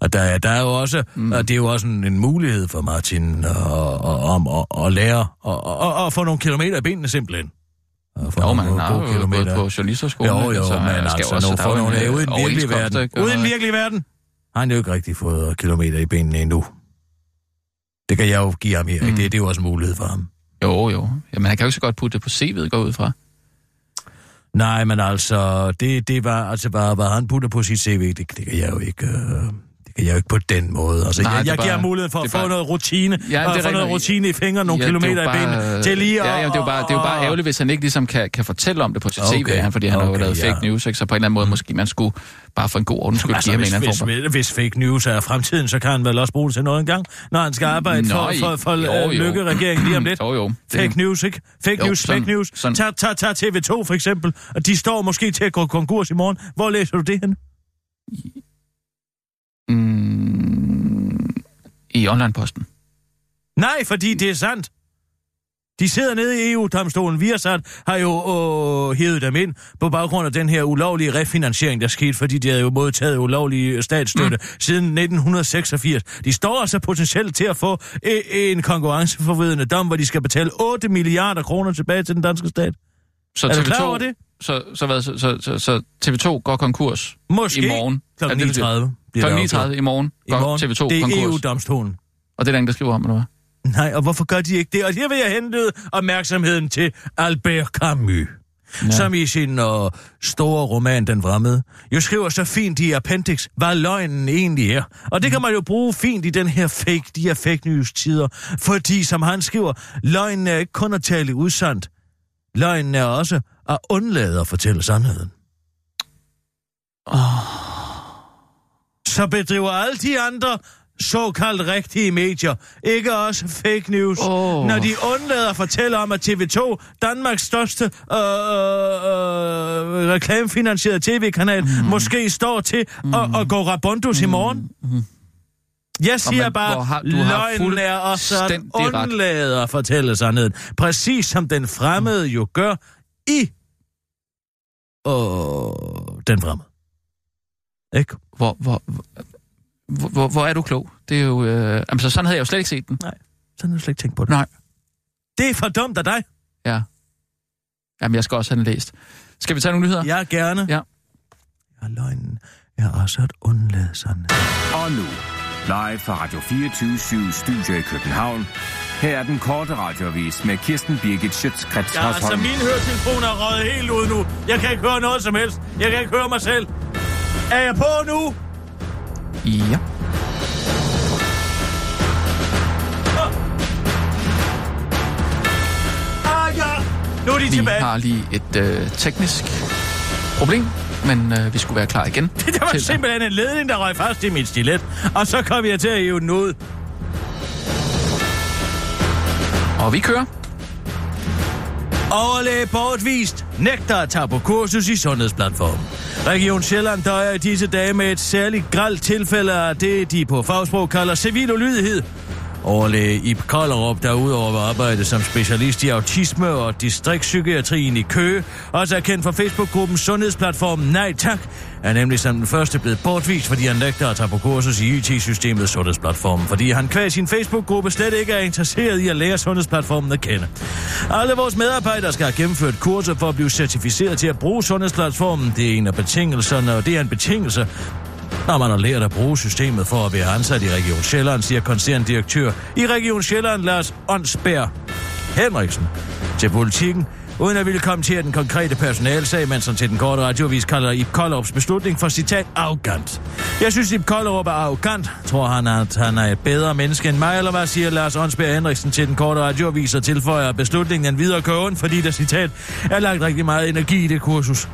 at der, er- der er jo også, mm. at det er jo også en, en mulighed for Martin øh, og, om at, at lære og, og, og få nogle kilometer i benene simpelthen. Og få Jo, man har jo gået på journalisterskolen. Jo, jo, så men jeg skal altså, også- jo nogle en, øh, uden virkelig overenskomst, verden. ikke? Og- Uden virkelig verden har han jo ikke rigtig fået kilometer i benene endnu. Det kan jeg jo give ham her, ikke? Mm. Det, det er jo også en mulighed for ham. Jo, jo. Jamen, han kan jo ikke så godt putte det på CV'et, går ud fra. Nej, men altså, det, det var, altså, hvad, hvad han putter på sit CV, det, det kan jeg jo ikke... Øh, jeg jo ikke på den måde. Altså, Nej, jeg, er jeg giver bare- ham mulighed for at er få bare- noget rutine, Ja, og er få noget rutine i fingre, nogle Ja, er kilometer bare, i benene, til lige at... Ja, ja, det er jo bare, det er jo bare ærgerligt, hvis han ikke ligesom kan, kan fortælle om det på sit Okay, CV, han, fordi han har jo okay, lavet fake ja. news, ikke? så på en eller anden måde måske man skulle bare for en god ordens skyld Altså, give ham en anden form for... hvis, hvis fake news er fremtiden, så kan han vel også bruge det til noget engang, når han skal arbejde Nå, for, for, for jo, øh, jo. Lykke-regeringen lige om lidt. Jo, jo. Fake news, ikke? Fake Jo, news, sådan- fake news. sådan- Tag, tag, tag TV2 for eksempel, og de står måske til at gå konkurs i morgen. Hvor læser du det hen? Mm, I online-posten. Nej, fordi det er sandt. De sidder nede i EU-domstolen. Viasat har jo øh, hævet dem ind på baggrund af den her ulovlige refinansiering, der skete, fordi de havde jo modtaget ulovlig statsstøtte mm. siden 1986. De står altså potentielt til at få øh, en konkurrenceforvridende dom, hvor de skal betale 8 milliarder kroner tilbage til den danske stat. Så Er du TV2, klar over det? Så, så, hvad, så, så, så, så TV2 går konkurs Måske i morgen. kl. Er det, det, det? 39. bliver Klokken det afgjort. 39 i morgen I går morgen. TV2 Det er konkurs. EU-domstolen. Og det er der ingen, der skriver om, eller hvad? Nej, og hvorfor gør de ikke det? Og her vil jeg hente opmærksomheden til Albert Camus, ja. som i sin uh, store roman Den Vremmede, jo skriver så fint i Appendix, hvad løgnen egentlig er. Og det kan man jo bruge fint i den her fake, de her fake news-tider, fordi som han skriver, løgnen er ikke kun at tale usandt. Løgnen er også at undlade at fortælle sandheden. Oh. Så bedriver alle de andre såkaldt rigtige medier, ikke også fake news, Åh. når de undlader at fortælle om, at TV2, Danmarks største øh, øh, reklamefinansierede tv-kanal, mm. måske står til mm. at, at gå rabundus mm. i morgen. Mm. Jeg siger men bare, har- du har løgnen er også at undlade at fortælle sandheden. Præcis som den fremmede jo gør i øh, den fremmede. Ikke? Hvor, hvor, hvor, hvor, hvor er du klog? Det er jo... Øh, altså, sådan havde jeg jo slet ikke set den. Nej. Så har du slet ikke tænkt på det. Nej. Det er for dumt af dig. Ja. Jamen, jeg skal også have den læst. Skal vi tage nogle nyheder? Ja, gerne. Ja. Ja, løgnen er også at undlade sådan. Og nu, live fra Radio 24 Studio i København. Her er den korte radiovis med Kirsten Birgit Schøtzgrads Ja, altså min høretelefon er røget helt ud nu. Jeg kan ikke høre noget som helst. Jeg kan ikke høre mig selv. Er jeg på nu? Ja. Ah, ja. Nu er de Vi tilbage. har lige et øh, teknisk problem, men øh, vi skulle være klar igen. Det var til- simpelthen en ledning, der røg fast i mit stilet. Og så kom jeg til at hive den ud. Og vi kører. Overlæge bortvist nægter at tage på kursus i Sundhedsplatformen. Region Sjælland døjer i disse dage med et særligt gralt tilfælde af det, de på fagsprog kalder civil ulydighed. Overlæge Ib Kollerup, der udover at arbejde som specialist i autisme og distriktspsykiatrien i Køge, også er kendt fra Facebook-gruppen Sundhedsplatform Nej Tak, er nemlig som den første blevet bortvist, fordi han nægter at tage på kursus i IT-systemet Sundhedsplatformen, fordi han kvæg sin Facebook-gruppe slet ikke er interesseret i at lære Sundhedsplatformen at kende. Alle vores medarbejdere skal have gennemført kurser for at blive certificeret til at bruge Sundhedsplatformen. Det er en af betingelserne, og det er en betingelse, når man har lært at bruge systemet for at være ansat i Region Sjælland, siger koncerndirektør i Region Sjælland, Lars Åndsberg Henriksen, til politikken, uden at ville kommentere den konkrete personalsag, mens han til den korte radiovis kalder Ip Kollerups beslutning for citat arrogant. Jeg synes, Ip Kollerup er arrogant. Tror han, at han er et bedre menneske end mig, eller hvad siger Lars Åndsberg Henriksen til den korte radiovis og tilføjer beslutningen en videre køen, fordi der citat er lagt rigtig meget energi i det kursus.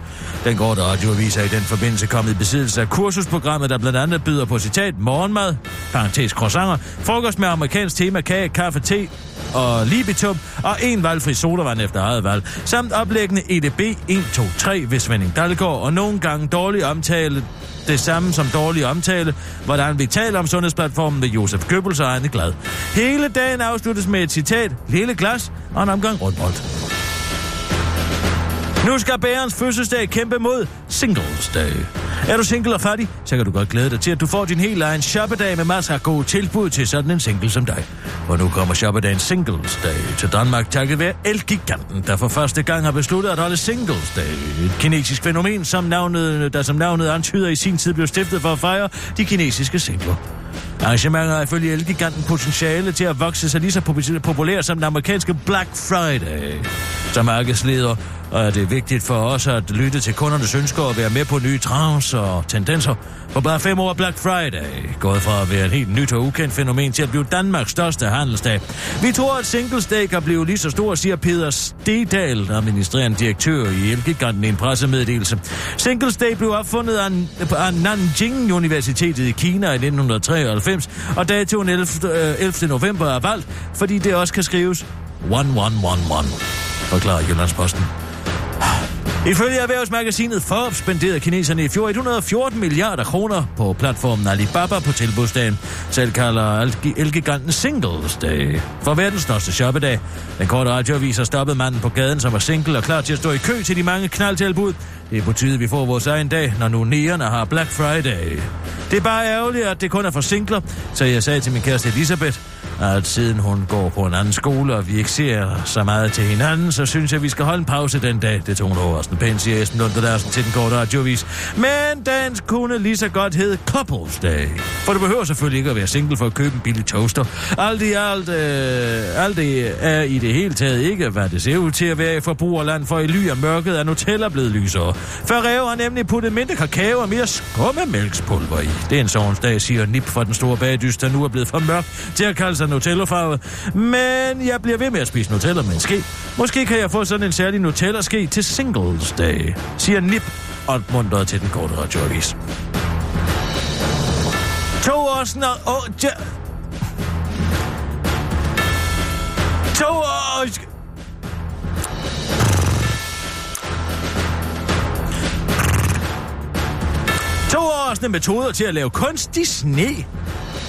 Den korte radiovis er i den forbindelse kommet i besiddelse af kursusprogrammet, der blandt andet byder på citat morgenmad, parentes croissanter, frokost med amerikansk tema, kage, kaffe, te og libitum, og en valgfri sodavand efter eget valg, samt oplæggende EDB 1, 2, 3 ved Svending Dalgaard, og nogle gange dårlig omtale det samme som dårlig omtale, hvordan vi taler om sundhedsplatformen ved Josef Goebbels og Arne Glad. Hele dagen afsluttes med et citat, lille glas og en omgang rundbold. Nu skal bærens fødselsdag kæmpe mod Singles Day. Er du single og fattig, så kan du godt glæde dig til, at du får din helt egen shoppedag med masser af gode tilbud til sådan en single som dig. For nu kommer shoppedagen Singles Day til Danmark takket være Elgiganten, der for første gang har besluttet at holde Singles Day. Et kinesisk fænomen, som navnet, der som navnet antyder i sin tid blev stiftet for at fejre de kinesiske singler. Arrangementet har ifølge Elgiganten potentiale til at vokse sig lige så populær som den amerikanske Black Friday. Som markedsleder og er det vigtigt for os at lytte til kundernes ønsker og være med på nye trends og tendenser. For bare fem år Black Friday gået fra at være et helt nyt og ukendt fænomen til at blive Danmarks største handelsdag. Vi tror, at Singles Day kan blive lige så stor, siger Peter Stedal, administrerende direktør i Elgiganten i en pressemeddelelse. Singles Day blev opfundet af, af Nanjing Universitetet i Kina i 1993, og datoen 11. 11. Øh, november er valgt, fordi det også kan skrives 1111, forklarer Jyllandsposten. Ifølge erhvervsmagasinet Forbes spenderede kineserne i fjor 114 milliarder kroner på platformen Alibaba på tilbudsdagen. Selv kalder Elgiganten Singles Day for verdens største shoppedag. Den korte radioavis har stoppet manden på gaden, som var single og klar til at stå i kø til de mange knaldtilbud. Det er på tide, vi får vores egen dag, når nu næerne har Black Friday. Det er bare ærgerligt, at det kun er for singler, så jeg sagde til min kæreste Elisabeth, at siden hun går på en anden skole, og vi ikke ser så meget til hinanden, så synes jeg, vi skal holde en pause den dag. Det tog hun overraskende pænt, siger Esben Lund Larsen til den korte radiovis. Men den kunne lige så godt hedde Couples Day. For du behøver selvfølgelig ikke at være single for at købe en billig toaster. Alt i alt, øh, alt det er i det hele taget ikke, hvad det ser ud til at være i forbrugerland, for i ly af mørket er Nutella blevet lysere. Ferrero har nemlig puttet mindre kakao og mere skummemælkspulver i. Det er en sovens dag, siger Nip fra den store bagdyst, der nu er blevet for mørk til at kalde sig Nutella-farvet. Men jeg bliver ved med at spise Nutella med en ske. Måske kan jeg få sådan en særlig Nutella-ske til Singles Day, siger Nip og til den korte radioavis. To år snart... Åh, ja. To år... To metoder til at lave kunstig sne.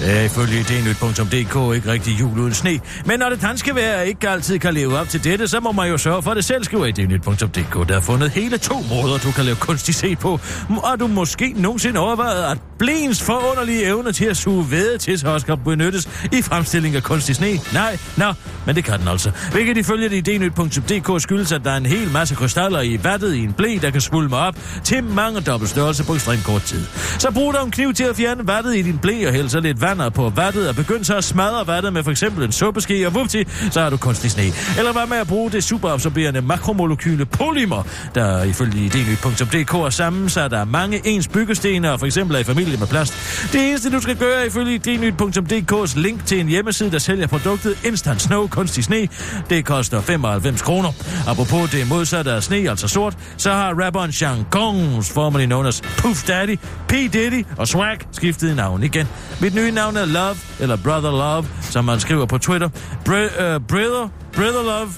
Det er ifølge idnyt.dk ikke rigtig jul uden sne. Men når det danske vejr ikke altid kan leve op til dette, så må man jo sørge for at det selv, skriver idnyt.dk. Der er fundet hele to måder, du kan lave kunstig se på. Og du måske nogensinde overvejet at Blens forunderlige evne til at suge væde til sig også kan benyttes i fremstilling af kunstig sne. Nej, nå, men det kan den altså. Hvilket ifølge det idnyt.dk skyldes, at der er en hel masse krystaller i vattet i en blæ, der kan svulme op til mange dobbelt størrelse på ekstremt kort tid. Så brug dig en kniv til at fjerne vattet i din blæ og hælde så lidt vand på vattet og begynd så at smadre vattet med for eksempel en suppeske og vupti, så har du kunstig sne. Eller hvad med at bruge det superabsorberende makromolekyle polymer, der ifølge idnyt.dk er sammensat af mange ens byggesten og for eksempel er i familie med plast. Det eneste, du skal gøre ifølge dnyt.dk's link til en hjemmeside, der sælger produktet Instant Snow kunstig sne, det koster 95 kroner. Apropos det modsatte af sne, altså sort, så har rapperen Sean Kongs, formerly known as Puff Daddy, P. Diddy og Swag skiftet navn igen. Mit nye navn er Love, eller Brother Love, som man skriver på Twitter. Br- uh, brother, Brother Love,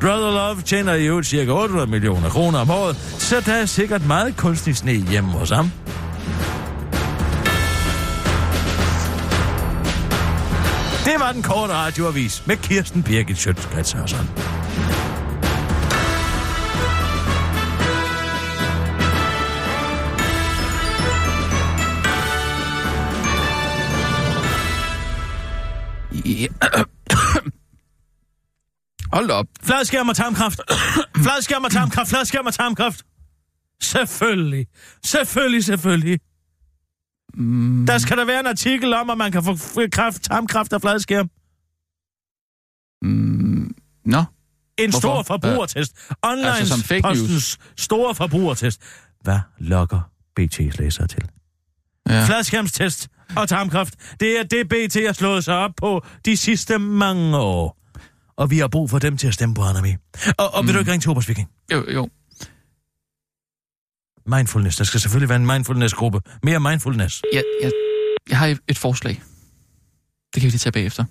Brother Love tjener i øvrigt cirka 800 millioner kroner om året, så der er sikkert meget kunstig sne hjemme hos ham. Det var den korte radioavis med Kirsten Birgit Schøtz-Krets Hørsson. Ja. Hold op. Fladskærm og tarmkraft. Fladskærm og tarmkraft. Fladskærm og tarmkraft. Selvfølgelig. Selvfølgelig, selvfølgelig. Mm. Der skal der være en artikel om, at man kan få f- kræft, tarmkraft af fladskærm. Mm. Nå. En Hvorfor? stor forbrugertest. Online Altså postens store forbrugertest. Hvad lokker BT's læsere til? Ja. Fladskærmstest og tarmkraft. Det er det, BT har slået sig op på de sidste mange år. Og vi har brug for dem til at stemme på Anna Og, og mm. vil du ikke ringe til Obers Viking? Jo, jo. Mindfulness. Der skal selvfølgelig være en mindfulness-gruppe. Mere mindfulness. Jeg, jeg, jeg har et, forslag. Det kan vi lige tage bagefter.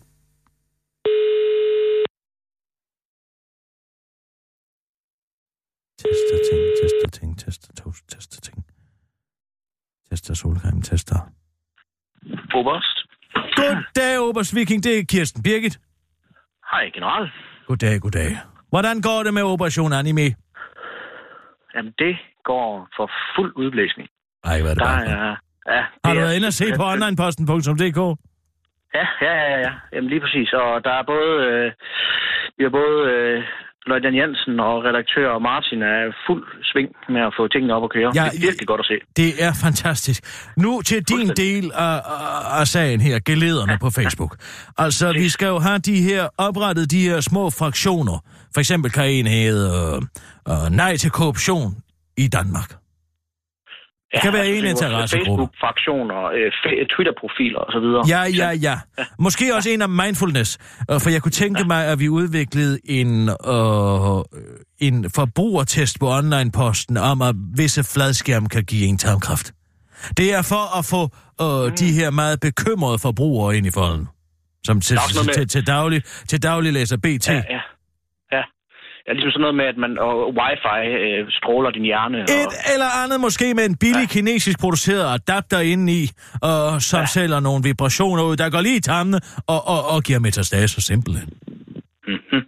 Tester ting, tester ting, tester toast, tester ting. Tester solcreme, tester. Oberst. Goddag, Obers Viking. Det er Kirsten Birgit. Hej, general. Goddag, goddag. Hvordan går det med Operation Anime? Jamen, det går for fuld udblæsning. Ej, hvad er det Der bare? er... Ja, Har det du er- været inde og se på onlineposten.dk? Ja, ja, ja, ja. Jamen, lige præcis. Og der er både... Øh, vi har både... Øh, Løjtnant Jensen og redaktør Martin er fuld sving med at få tingene op at køre. Ja, det er virkelig godt at se. Det er fantastisk. Nu til din del af, af, af sagen her, gelederne på Facebook. Altså, vi skal jo have de her oprettet, de her små fraktioner. For eksempel kan en hedde uh, uh, Nej til korruption i Danmark. Ja, kan være en det er vores interessegruppe. Facebook-fraktioner, øh, Twitter-profiler og så videre. Ja, ja, ja. Måske også en om mindfulness. øh, For jeg kunne tænke mig, at vi udviklede en, uh, en forbrugertest på online-posten om, at visse fladskærm kan give en tarmkræft. Det er for at få uh, mm. de her meget bekymrede forbrugere ind i folden. Som til, med- til, til, daglig, til daglig læser BT. Ja, ja. ja. Ja, ligesom sådan noget med, at man, og wifi øh, stråler din hjerne. Og, Et eller andet måske med en billig ja. kinesisk produceret adapter indeni, og som ja. sælger nogle vibrationer ud, der går lige i tarmene og, og, og giver metastase simpelthen. mm-hmm.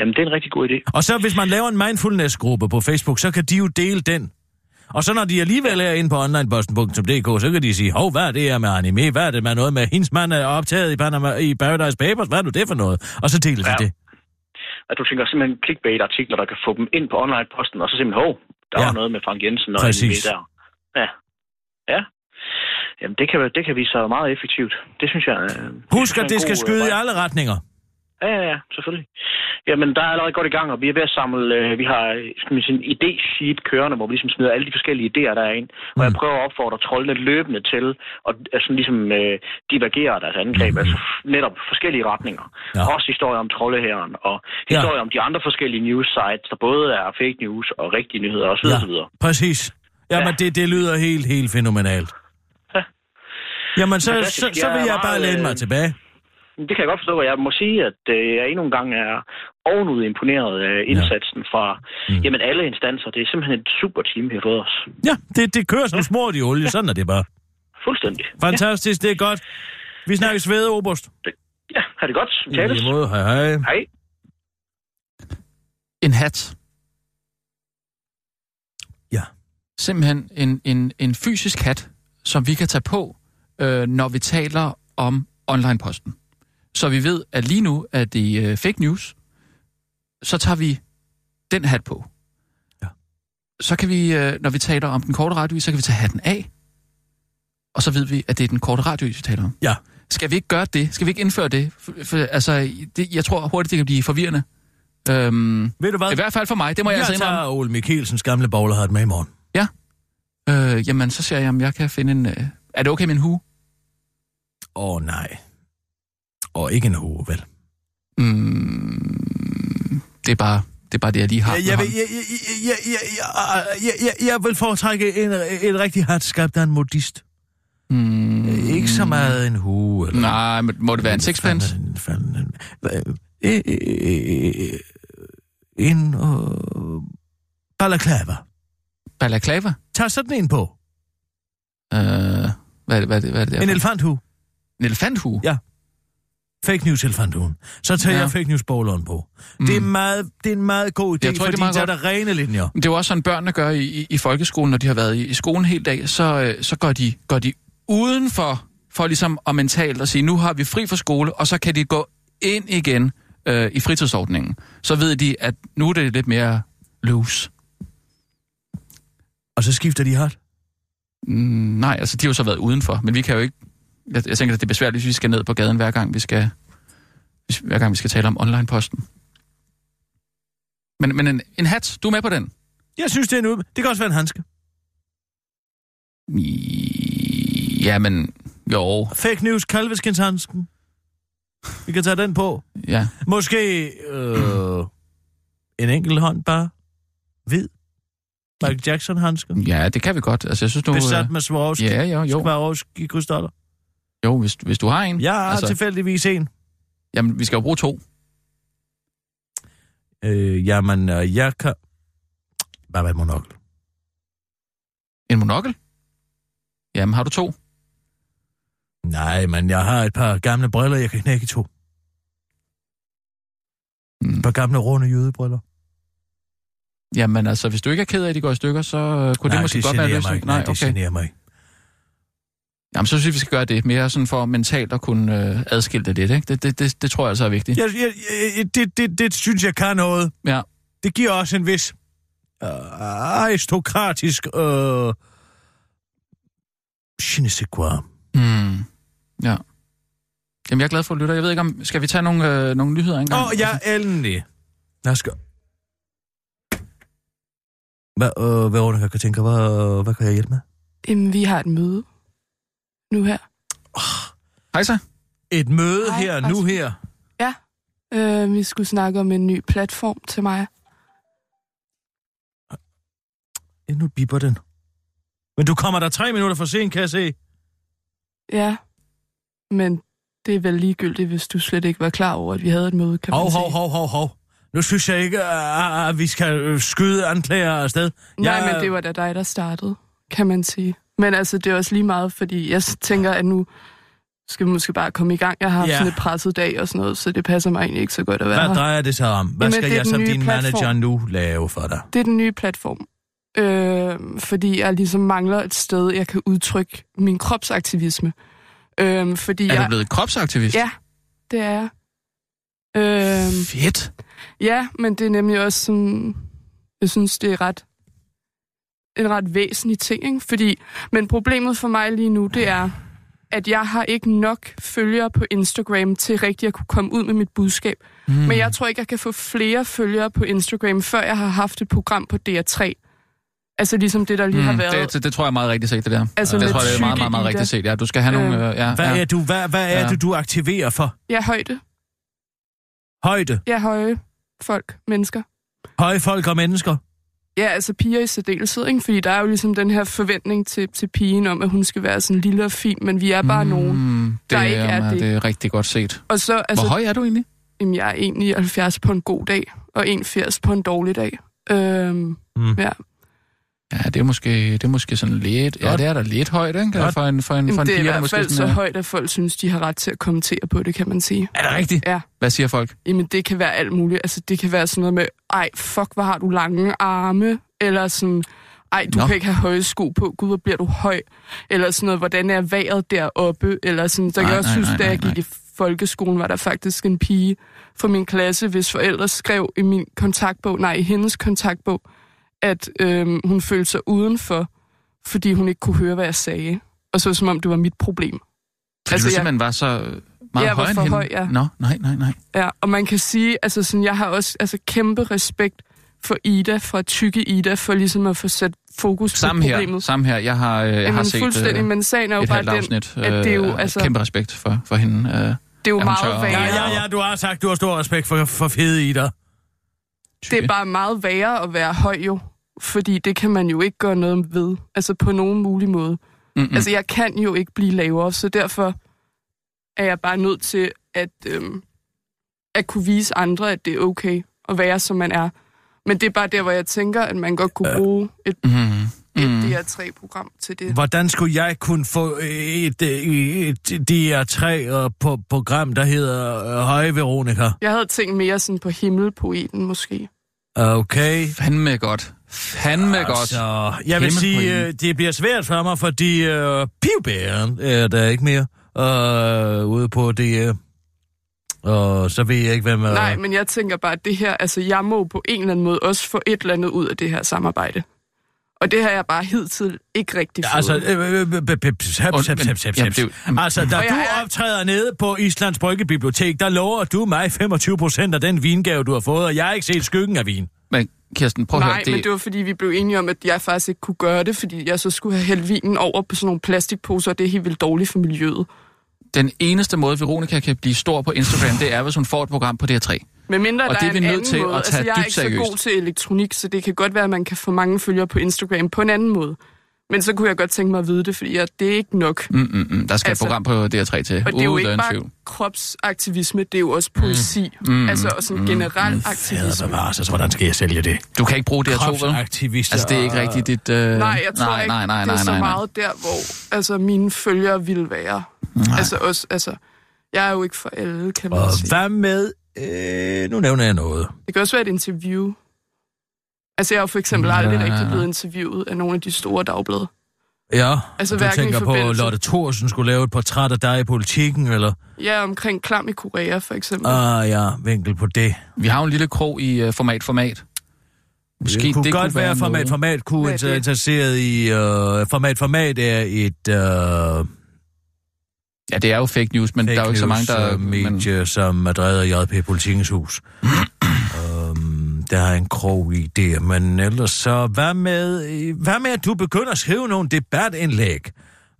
Jamen, det er en rigtig god idé. Og så hvis man laver en mindfulness-gruppe på Facebook, så kan de jo dele den. Og så når de alligevel er inde på onlineposten.dk, så kan de sige, hov, hvad er det her med anime? Hvad er det med noget med, hendes mand er optaget i, Panama, i Paradise Papers? Hvad er nu det for noget? Og så deler de Ja. det. At du tænker simpelthen clickbait-artikler, der kan få dem ind på online-posten, og så simpelthen, hov, der Ja. var noget med Frank Jensen og Præcis. der. Ja. Ja. Jamen, det kan, det kan vise sig meget effektivt. Det synes jeg... øh, Husk, at det skal god, øh, skyde i vej. alle retninger. Ja, ja, ja, selvfølgelig. Jamen, der er allerede godt i gang, og vi er ved at samle, øh, vi har skal man sige, en idé-sheet kørende, hvor vi ligesom smider alle de forskellige idéer, der er ind. Og jeg Mm. prøver at opfordre troldene løbende til at altså, ligesom, øh, divergere deres angreb, mm. altså netop forskellige retninger. Ja. Også historier om troldehæren, og historier ja. om de andre forskellige news sites, der både er fake news og rigtige nyheder osv. Ja, osv. præcis. Jamen, Ja. det, det lyder helt, helt fænomenalt. Ja. Jamen, så, så, så vil jeg bare læne mig øh, tilbage. Det kan jeg godt forstå, og jeg må sige, at øh, jeg endnu en gang er ovenud imponeret af indsatsen fra Mm. jamen, alle instanser. Det er simpelthen et super team, vi har fået os. Ja, det, det kører som smurt i olie. Sådan er det bare. Fuldstændig. Fantastisk, det er godt. Vi snakkes ved, Oberst. Ja, har det godt. I Tales. lige måde, hej hej. Hej. En hat. Ja. Simpelthen en, en, en fysisk hat, som vi kan tage på, øh, når vi taler om online-posten. Så vi ved, at lige nu er det øh, fake news. Så tager vi den hat på. Ja. Så kan vi, øh, når vi taler om den korte radiovis, så kan vi tage hatten af. Og så ved vi, at det er den korte radiovis, vi taler om. Ja. Skal vi ikke gøre det? Skal vi ikke indføre det? For, for, altså, det, jeg tror hurtigt, det kan blive forvirrende. Øhm, Ved du hvad? I hvert fald for mig, det må jeg, jeg altså indrømme. tager Ole Mikkelsens gamle bowlerhat med i morgen. Øh, jamen, så ser jeg, om jeg kan finde en... Øh... Er det okay med en hue? Åh, oh, nej. Og ikke en hue, vel? Mm, det er bare det, er bare det jeg lige har. Jeg, jeg, vil, jeg, jeg, jeg, jeg, jeg, vil foretrække en, en rigtig hat skabt af en modist. Mm, Ikke så meget en hue. Eller, Nej, men må det være en sixpence? En øh, balaclava. Balaclava? Tag sådan en på. Øh, hvad er det, hvad er det, hvad er det der? En elefanthue. en elefanthue? Ja. Fake news elefanthuen. Så tager Ja. jeg fake news bowleren på. Mm. Det, er meget, det er en meget god idé, Jeg tror, det er fordi der er godt. der rene linjer. Det er jo også sådan, børnene gør i, i, i folkeskolen, når de har været i, i skolen hele dag, så, øh, så går, de, går de udenfor, for ligesom at mentalt at sige, nu har vi fri fra skole, og så kan de gå ind igen øh, i fritidsordningen. Så ved de, at nu er det lidt mere loose. Og så skifter de hat. Mm, nej, altså de har jo så været udenfor, men vi kan jo ikke... Jeg, jeg tænker, at det er besværligt, hvis vi skal ned på gaden, hver gang vi skal, hvis, hver gang vi skal tale om online-posten. Men, men en, en hat, du er med på den? Jeg synes, det er en ud... Det kan også være en handske. Jamen, jo, Fake news, kalveskindshandsken. Vi kan tage den på. ja. Måske øh, en enkelt hånd bare. Hvid. Michael Jackson-handske. Ja, det kan vi godt. Altså, jeg synes nu... Besat øh, med Swarovski. Ja, jo, jo. Swarovski krystaller. Jo, hvis, hvis du har en. Jeg har Altså- tilfældigvis en. Jamen, vi skal jo bruge to. Øh, jamen, øh, jeg kan... Hvad var et monokkel? En monokkel? Jamen, har du to? Nej, men jeg har et par gamle briller, jeg kan knække i to. Mm. Et par gamle runde jødebriller. Jamen, altså, hvis du ikke er ked af, at de går i stykker, så øh, kunne Nej, det måske det godt være løsning. mig. Nej, det okay. generer mig. Jamen, så synes jeg, vi skal gøre det. Mere sådan for mentalt at kunne øh, adskille det lidt, ikke? Det, det, det, det tror jeg altså er vigtigt. Jeg, jeg, jeg, det, det, det synes jeg kan noget. Ja. Det giver også en vis øh, aristokratisk... Øh, je ne sais quoi. Mm. Ja. Jamen, jeg er glad for at lytte. Jeg ved ikke, om... Skal vi tage nogle, øh, nogle nyheder engang? Åh, oh, ja, endelig. Lad os gå. Hvad, øh, hvad Veronica kan tænke, hvad, hvad kan jeg hjælpe med? Jamen, vi har et møde nu her. Hej så. Et møde Hej, her, nu her. Øh, vi skulle snakke om en ny platform til mig. Ja, nu bipper den. Men du kommer der tre minutter for sent, kan jeg se. Ja, men det er vel ligegyldigt, hvis du slet ikke var klar over, at vi havde et møde, kan man Hov, sige. hov, hov, hov, hov. Nu synes jeg ikke, at, vi skal skyde anklager afsted. Nej, Jeg- men det var da dig, der startede, kan man sige. Men altså, det er også lige meget, fordi jeg tænker, at nu skal vi måske bare komme i gang. Jeg har haft Ja. sådan et presset dag og sådan noget, så det passer mig egentlig ikke så godt at være Hvad drejer det sig om? Hvad Jamen, skal jeg som din manager platform. nu lave for dig? Det er den nye platform. Øh, fordi jeg ligesom mangler et sted, jeg kan udtrykke min kropsaktivisme. Øh, fordi Er jeg... du blevet kropsaktivist? Ja, det er jeg. Øh, Fedt. Ja, men det er nemlig også sådan, jeg synes, det er ret en ret væsentlig ting, ikke? Fordi, men problemet for mig lige nu, det er, at jeg har ikke nok følgere på Instagram til rigtig at kunne komme ud med mit budskab. Mm. Men jeg tror ikke, jeg kan få flere følgere på Instagram, før jeg har haft et program på DR3. Altså ligesom det, der lige mm, har været. det, det, det tror jeg er meget rigtigt set, det der. Altså det med tror jeg, det er meget, meget, meget rigtigt set. Ja, du skal have nogle... Øh, Øh, ja, Hvad ja. er, du, hvad, hvad er Ja. det, du aktiverer for? Jeg er højde. Højde. Jeg er høje folk, mennesker. Høje folk og mennesker. Ja, altså piger i særdeleshed, ikke? Fordi der er jo ligesom den her forventning til, til pigen om, at hun skal være sådan lille og fin, men vi er bare mm. nogen. Mm, det, der ikke er det. det er rigtig godt set. Og så, Altså, altså, Hvor høj er du egentlig? jamen, jeg er egentlig 70 på en god dag, og 81 på en dårlig dag. Øhm, Mm. ja. Ja, det er måske, det er måske sådan lidt... Ja, det er da lidt højt, ikke? Godt. For en, for en, for en det er i der hvert måske fald så er- højt, at folk synes, de har ret til at kommentere på det, kan man sige. Er det rigtigt? Ja, Hvad siger folk? jamen det kan være alt muligt. Altså det kan være sådan noget med, ej, fuck, hvor har du lange arme, eller sådan, ej, du Nå. Kan ikke have høje sko på, gud, hvor bliver du høj, eller sådan noget, hvordan er vejret deroppe, eller sådan, så kan jeg også nej, synes, nej, da jeg nej, gik i folkeskolen, var der faktisk en pige fra min klasse, hvis forældre skrev i min kontaktbog, nej, i hendes kontaktbog, at øhm, hun følte sig udenfor, fordi hun ikke kunne høre, hvad jeg sagde. Og så som om det var mit problem. Fordi Altså, du jeg- simpelthen var så meget Jeg var højere for end hende? høj, ja. Nå, nej, nej, nej. Ja, og man kan sige, altså sådan, jeg har også altså, kæmpe respekt for Ida, fra tykke Ida, for ligesom at få sat fokus Samme på her, problemet. samme her. Jeg har, øh, jeg Jamen, har set fuldstændig, øh, men sagen er jo et bare den, afsnit. at det er jo, øh, altså- Kæmpe respekt for, for hende. Øh. det er jo meget værre. Ja, ja, ja, du har sagt, du har stor respekt for, for fede i dig. Det er bare meget værre at være høj jo, fordi det kan man jo ikke gøre noget ved, altså på nogen mulig måde. Mm-mm. Mm. Altså jeg kan jo ikke blive lavere, så derfor er jeg bare nødt til at, øhm, at kunne vise andre, at det er okay at være, som man er. Men det er bare der, hvor jeg tænker, at man godt kunne bruge et, Mm-hmm. Et Mm. DR3-program til det. Hvordan skulle jeg kunne få et, et, et DR3-program, der hedder øh, Høje Veronica? Jeg havde tænkt mere sådan på himmelpoeten måske. Okay. Fandme godt. Fandme godt. Så jeg vil sige, øh, det bliver svært for mig, fordi øh, pivbæren er der ikke mere øh, ude på det. Øh, og så ved jeg ikke, hvem er... Nej, men jeg tænker bare, at det her, altså jeg må på en eller anden måde også få et eller andet ud af det her samarbejde. Og det har jeg bare hidtil ikke rigtig fået. Altså, Altså, da du er- optræder nede på Islands Bryggebibliotek, der lover du mig 25 procent af den vingave, du har fået, og jeg har ikke set skyggen af vin. Men Kirsten, prøv at Nej, høre. det... men det var fordi, vi blev enige om, at jeg faktisk ikke kunne gøre det, fordi jeg så skulle have hældt vinen over på sådan nogle plastikposer, og det er helt vildt dårligt for miljøet. Den eneste måde, Veronica kan blive stor på Instagram, det er, hvis hun får et program på DR3. Men mindre Og der det er er vi nødt anden til at måde. tage altså, jeg er dybt ikke så seriøst. god til elektronik, så det kan godt være, at man kan få mange følgere på Instagram på en anden måde. Men så kunne jeg godt tænke mig at vide det, fordi jeg, det er ikke nok. Mm, mm, mm. Der skal Altså- et program på DR3 til, Og det er jo ikke bare tvivl. kropsaktivisme, det er jo også poesi. Mm. Altså og sådan generel Fader aktivisme. bevares, altså, hvordan skal jeg sælge det? Du kan ikke bruge DR2, vel? Kropsaktivister. Altså, det er ikke rigtigt dit... Øh... Nej, jeg tror nej, ikke, nej, nej, det nej, er så nej, nej. meget der, hvor altså, mine følgere ville være. Altså også, altså, jeg er jo ikke for alle, kan man Og sige. hvad med... Øh, nu nævner jeg noget. Det kan også være et interview. Altså, jeg er jo for eksempel aldrig Ja. rigtig blevet interviewet af nogle af de store dagblade. Ja, Altså, du tænker på, forbindelse- Lotte Thorsen skulle lave et portræt af dig i politikken, eller? Ja, omkring klam i Korea, for eksempel. Ah ja, vinkel på det. Vi har jo en lille krog i uh, format, format. Måske det kunne det godt kunne være, være format, noget. format kunne er være interesseret i... Øh, format, format er et... Øh, Ja, det er jo fake news, men der er jo ikke så mange, der... øh, medie, som er drevet af JP Politikens Hus. der er en krog i det, men ellers så... Hvad med, hvad med, at du begynder at skrive nogle debatindlæg?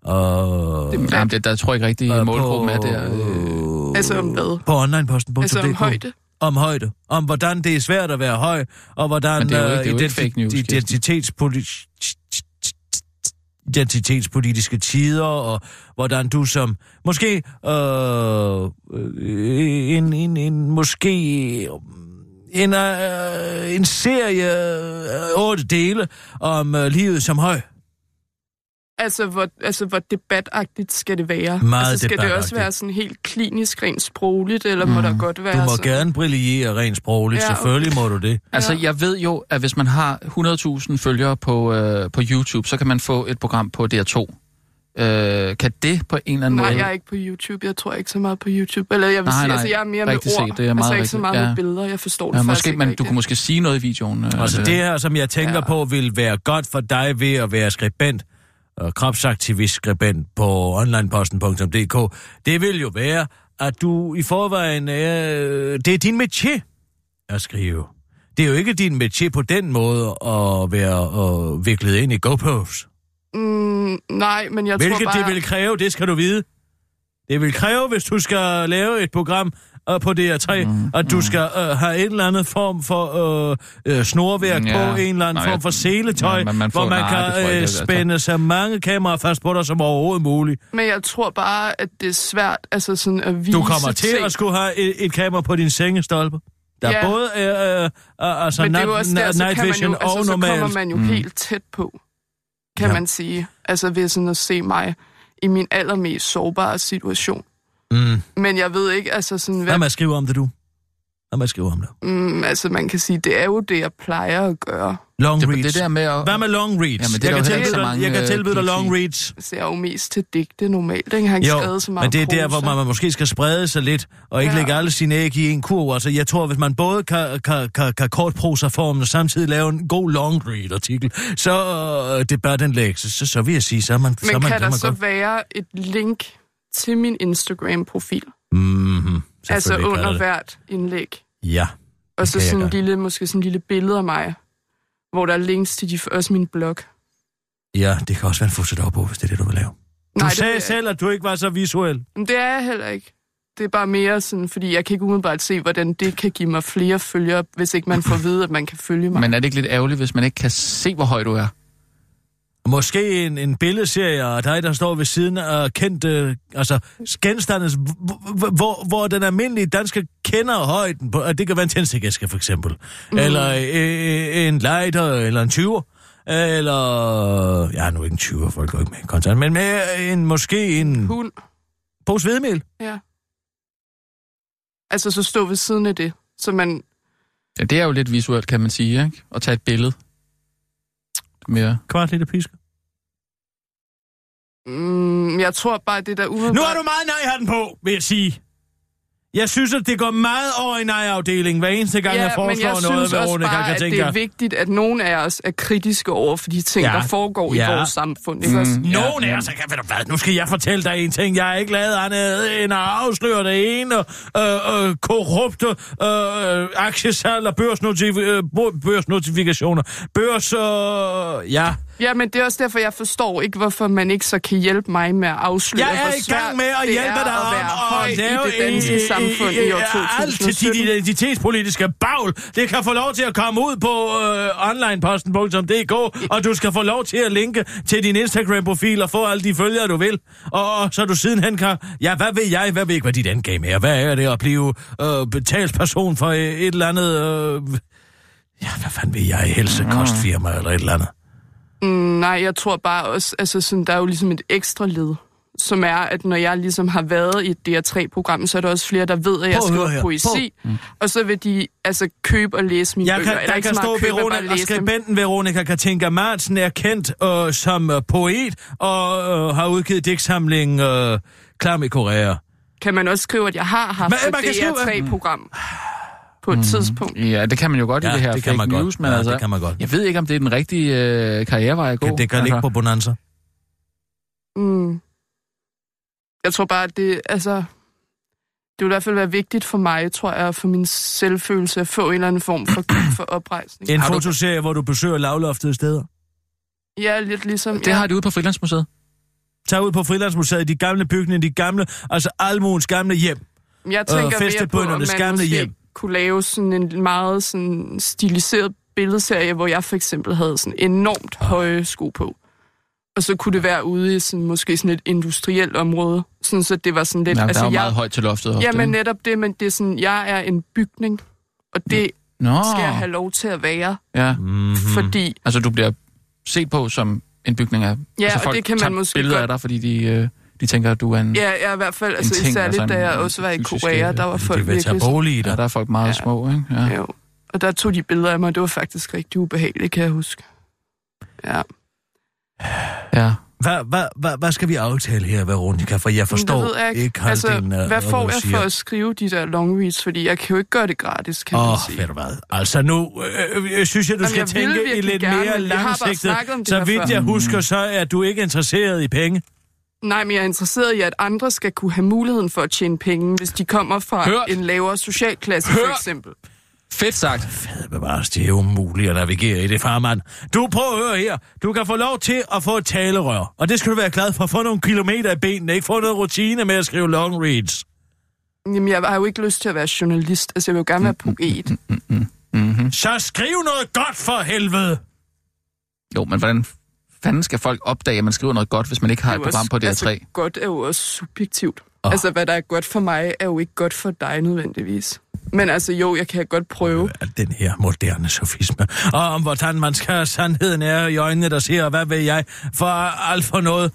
Og, Men, jamen, det, der tror jeg ikke rigtig, øh, målgruppen er der. Øh, Altså om hvad? På onlineposten.dk. Altså om højde? Om højde. Om hvordan det er svært at være høj, og hvordan Men det er jo ikke- øh, det er identi- fake news, identitetspolitiske tider, og hvordan du som måske øh, øh, en, en, en måske en, øh, en serie øh, otte dele om øh, livet som høj. Altså hvor, altså, hvor debatagtigt skal det være? Meget altså, skal det også være sådan helt klinisk, rent sprogligt, eller mm. må der godt være Du må sådan... gerne brillere rent sprogligt, Ja, ja, selvfølgelig må du det. Altså, Ja. jeg ved jo, at hvis man har 100.000 følgere på, øh, på YouTube, så kan man få et program på DR2. Øh, kan det på en eller anden Nej, måde... jeg er ikke på YouTube. Jeg tror ikke så meget på YouTube. Eller jeg vil Nej, sige, nej, altså, jeg er mere rigtigt med ord. set, det er meget altså ikke så rigtigt, meget ja. med billeder. Jeg forstår det Ja, faktisk måske, ikke men du rigtigt. kunne måske sige noget i videoen. Øh, Altså øh, det her, som jeg tænker Ja. på, vil være godt for dig ved at være skribent, og kropsaktivist skribent på onlineposten.dk, det vil jo være, at du i forvejen er... Det er din métier at skrive. Det er jo ikke din métier på den måde at være og viklet ind i GoPros. Mm, nej, men jeg Hvilket tror bare... det vil kræve, det skal du vide. Det vil kræve, hvis du skal lave et program uh, på DR3, mm, at du skal uh, have en eller anden form for uh, uh, snorværk Ja. på, en eller anden Nej, form for seletøj, Ja, man får- hvor man nej, jeg kan uh, altså. spænde så mange kameraer fast på dig som overhovedet muligt. Men jeg tror bare, at det er svært altså sådan at vise Du kommer til ting. at skulle have et, et kamera på din sengestolpe. Der Ja. både er uh, uh, altså Men det er jo også der, så night kan man vision jo, altså, og så kommer man jo Mm. helt tæt på, kan Ja. man sige. Altså ved sådan at se mig i min allermest sårbare situation. Mm. Men jeg ved ikke, altså sådan, hvad... Hvad med at skrive om det, du? Hvad man skriver om det? Mm, altså, man kan sige, det er jo det, jeg plejer at gøre. Long Det, reads. det der med at... Hvad med long reads? Jamen, det jeg, der kan jo ikke tilbyde så dig, mange, jeg kan øh, tilbyde dig kan long reads. Så jeg er jo mest til digte normalt. Den har ikke skrevet så meget men det er der, hvor prosa. man måske skal sprede sig lidt, og ikke Ja. lægge alle sine æg i en kurv. Altså, jeg tror, hvis man både kan, kan, kan, kan kortprosaformen og samtidig lave en god long read-artikel, så øh, det bør den lægge. Så, så, så vil jeg sige, så er man, så Men man, kan så er der man så godt. være et link til min Instagram-profil? Mm-hmm, Altså under det. hvert indlæg. Ja. Og så sådan en lille, måske sådan en lille billede af mig, hvor der er links til de, også min blog. Ja, det kan også være en fuset op på, hvis det er det, du vil lave. Du Nej, sagde selv, at du ikke var så visuel. Men det er jeg heller ikke. Det er bare mere sådan, fordi jeg kan ikke umiddelbart se, hvordan det kan give mig flere følgere, hvis ikke man får at vide, at man kan følge mig. Men er det ikke lidt ærgerligt, hvis man ikke kan se, hvor høj du er? Måske en, en billedserie af dig, der står ved siden af kendte, altså genstandes, hvor, hvor, den almindelige danske kender højden på, at det kan være en tændstikæske for eksempel, mm. eller øh, en lighter, eller en 20 eller, ja, nu ikke en 20 folk går ikke med kontant, men med en, måske en Hund, pose hvedemel. ja. Altså så stå ved siden af det, så man... Ja, det er jo lidt visuelt, kan man sige, ikke? At tage et billede. Mere. Kvart liter piske. Mm, jeg tror bare, det der umiddelbart... Nu har du meget nej-hatten på, vil jeg sige. Jeg synes, at det går meget over i nej-afdelingen, hver eneste gang, ja, jeg foreslår men jeg noget, synes hvad bare, kan at tænke. det er vigtigt, at nogen af os er kritiske over for de ting, Ja. der foregår Ja. i vores samfund. Ikke også? Nogen af os, kan, ved du hvad, nu skal jeg fortælle dig en ting. Jeg er ikke lavet andet end at afsløre det ene øh, øh, korrupte øh, aktiesalg og børsnotif- øh, børsnotifikationer. Børs, øh, ja. Ja, men det er også derfor, jeg forstår ikke, hvorfor man ikke så kan hjælpe mig med at afsløre, Jeg er i gang med at hjælpe dig at om høj at lave i det danske øh, samfund i år øh, alt til dit 2017. identitetspolitiske bagl. Det kan få lov til at komme ud på øh, onlineposten.dk, og du skal få lov til at linke til din Instagram-profil og få alle de følgere, du vil. Og, og så du sidenhen kan... Ja, hvad ved jeg? Hvad ved ikke, hvad dit endgame er? Hvad er det at blive øh, betalsperson for øh, et eller andet... Øh, ja, hvad fanden ved jeg? Helsekostfirma eller et eller andet. Mm, nej, jeg tror bare også, altså sådan, der er jo ligesom et ekstra led, som er, at når jeg ligesom har været i et DR3-program, så er der også flere, der ved, at jeg Prøv at skriver her. poesi, og så vil de altså købe og læse mine Jeg bøger. kan, der ikke kan stå, købe, Veronica, og skribenten Veronica Katinka Madsen er kendt øh, som øh, poet og øh, har udgivet digtsamling øh, Klam i Korea. Kan man også skrive, at jeg har haft man kan et skrive- DR3-program på et tidspunkt? Ja, det kan man jo godt Ja, i det her det kan fake man godt. news, men Ja, altså... det kan man godt. Jeg ved ikke, om det er den rigtige øh, karrierevej at gå. Kan, det kan altså, ligge på Bonanza. Mm. Jeg tror bare, at det, altså, det vil i hvert fald være vigtigt for mig, tror jeg, for min selvfølelse at få en eller anden form for, for oprejsning. En du- fotoserie, hvor du besøger lavloftede steder. Ja, lidt ligesom... Det ja. har de ude på Frilandsmuseet. Tag ud på Frilandsmuseet, de gamle bygninger, de gamle, altså almuens gamle hjem. Jeg tænker mere på, om man gamle måske hjem. Kunne lave sådan en meget sådan stiliseret billedserie, hvor jeg for eksempel havde sådan enormt høje sko på. Og så kunne det være ude i sådan, måske sådan et industrielt område, sådan så det var sådan lidt... Ja, altså, der er jo jeg, meget højt til loftet ofte. Jamen netop det, men det er sådan, jeg er en bygning, og det Nå, skal jeg have lov til at være, ja. Mm-hmm. fordi... Altså, du bliver set på som en bygning af... Ja, altså, og folk det kan man måske billeder godt- af dig, fordi de, øh, de tænker, at du er en... Ja, jeg er i hvert fald, altså ting, særligt altså da en- jeg også var i Korea, der var folk De virkelig... bolig i Ja, dig. der er folk meget Ja. små, ikke? Ja. Jo. Og der tog de billeder af mig, det var faktisk rigtig ubehageligt, kan jeg huske. Ja. ja. Hvad, hvad, hvad, hvad skal vi aftale her, Veronica? For jeg forstår det ved jeg ikke. ikke altså, halvdelen af, hvad får jeg siger. for at skrive de der long reads? Fordi jeg kan jo ikke gøre det gratis, kan Åh, man oh, sige. ved du hvad? Altså nu øh, øh, synes jeg, du Jamen, skal jeg tænke i lidt gerne, mere langsigtet. Så vidt jeg husker, så er du ikke interesseret i penge. Nej, men jeg er interesseret i, at andre skal kunne have muligheden for at tjene penge, hvis de kommer fra Hørt. en lavere socialklasse, for Hørt. eksempel. Fedt sagt. Fad bevares, det er umuligt at navigere i det, farmand. Du prøv at høre her. Du kan få lov til at få et talerør. Og det skal du være glad for. Få nogle kilometer i benene. Ikke få noget rutine med at skrive long reads. Jamen, jeg har jo ikke lyst til at være journalist. Altså, jeg vil jo gerne være poet. Mm-hmm. Så skriv noget godt for helvede. Jo, men hvordan fanden skal folk opdage, at man skriver noget godt, hvis man ikke har et program også- på DR3? Altså, godt er jo også subjektivt. Oh. Altså, hvad der er godt for mig, er jo ikke godt for dig nødvendigvis. Men altså, jo, jeg kan godt prøve. Al den her moderne sofisme. Og om hvordan man skal have sandheden er i øjnene, der siger, hvad ved jeg, for alt for noget.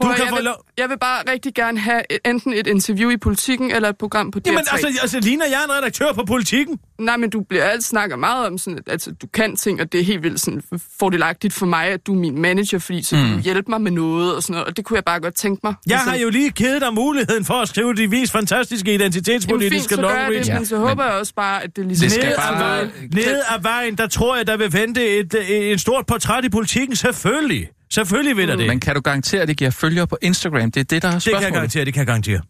Prøv, at- kan jeg, få vil, lov- jeg vil bare rigtig gerne have enten et interview i politikken eller et program på DR3. Jamen, altså, altså, ligner jeg en redaktør på politikken? Nej, men du bliver altid snakker meget om sådan, at altså, du kan ting, og det er helt vildt sådan, fordelagtigt for mig, at du er min manager, fordi så kan du hjælpe mig med noget og sådan noget, og det kunne jeg bare godt tænke mig. Jeg Altså, har jo lige givet dig muligheden for at skrive de vis fantastiske Jamen, fint, identitetspolitiske så gør jeg longreads. det, Ja, men så men- håber jeg også bare, at det ligesom... Det skal Nede, bare ad vejen, nede ad vejen, der tror jeg, der vil vente et, et, et stort portræt i politikken. Selvfølgelig. Selvfølgelig vil der det. Men kan du garantere, at det giver følgere på Instagram? Det er det, der er det kan jeg spørgsmålet. garantere, det kan jeg garantere.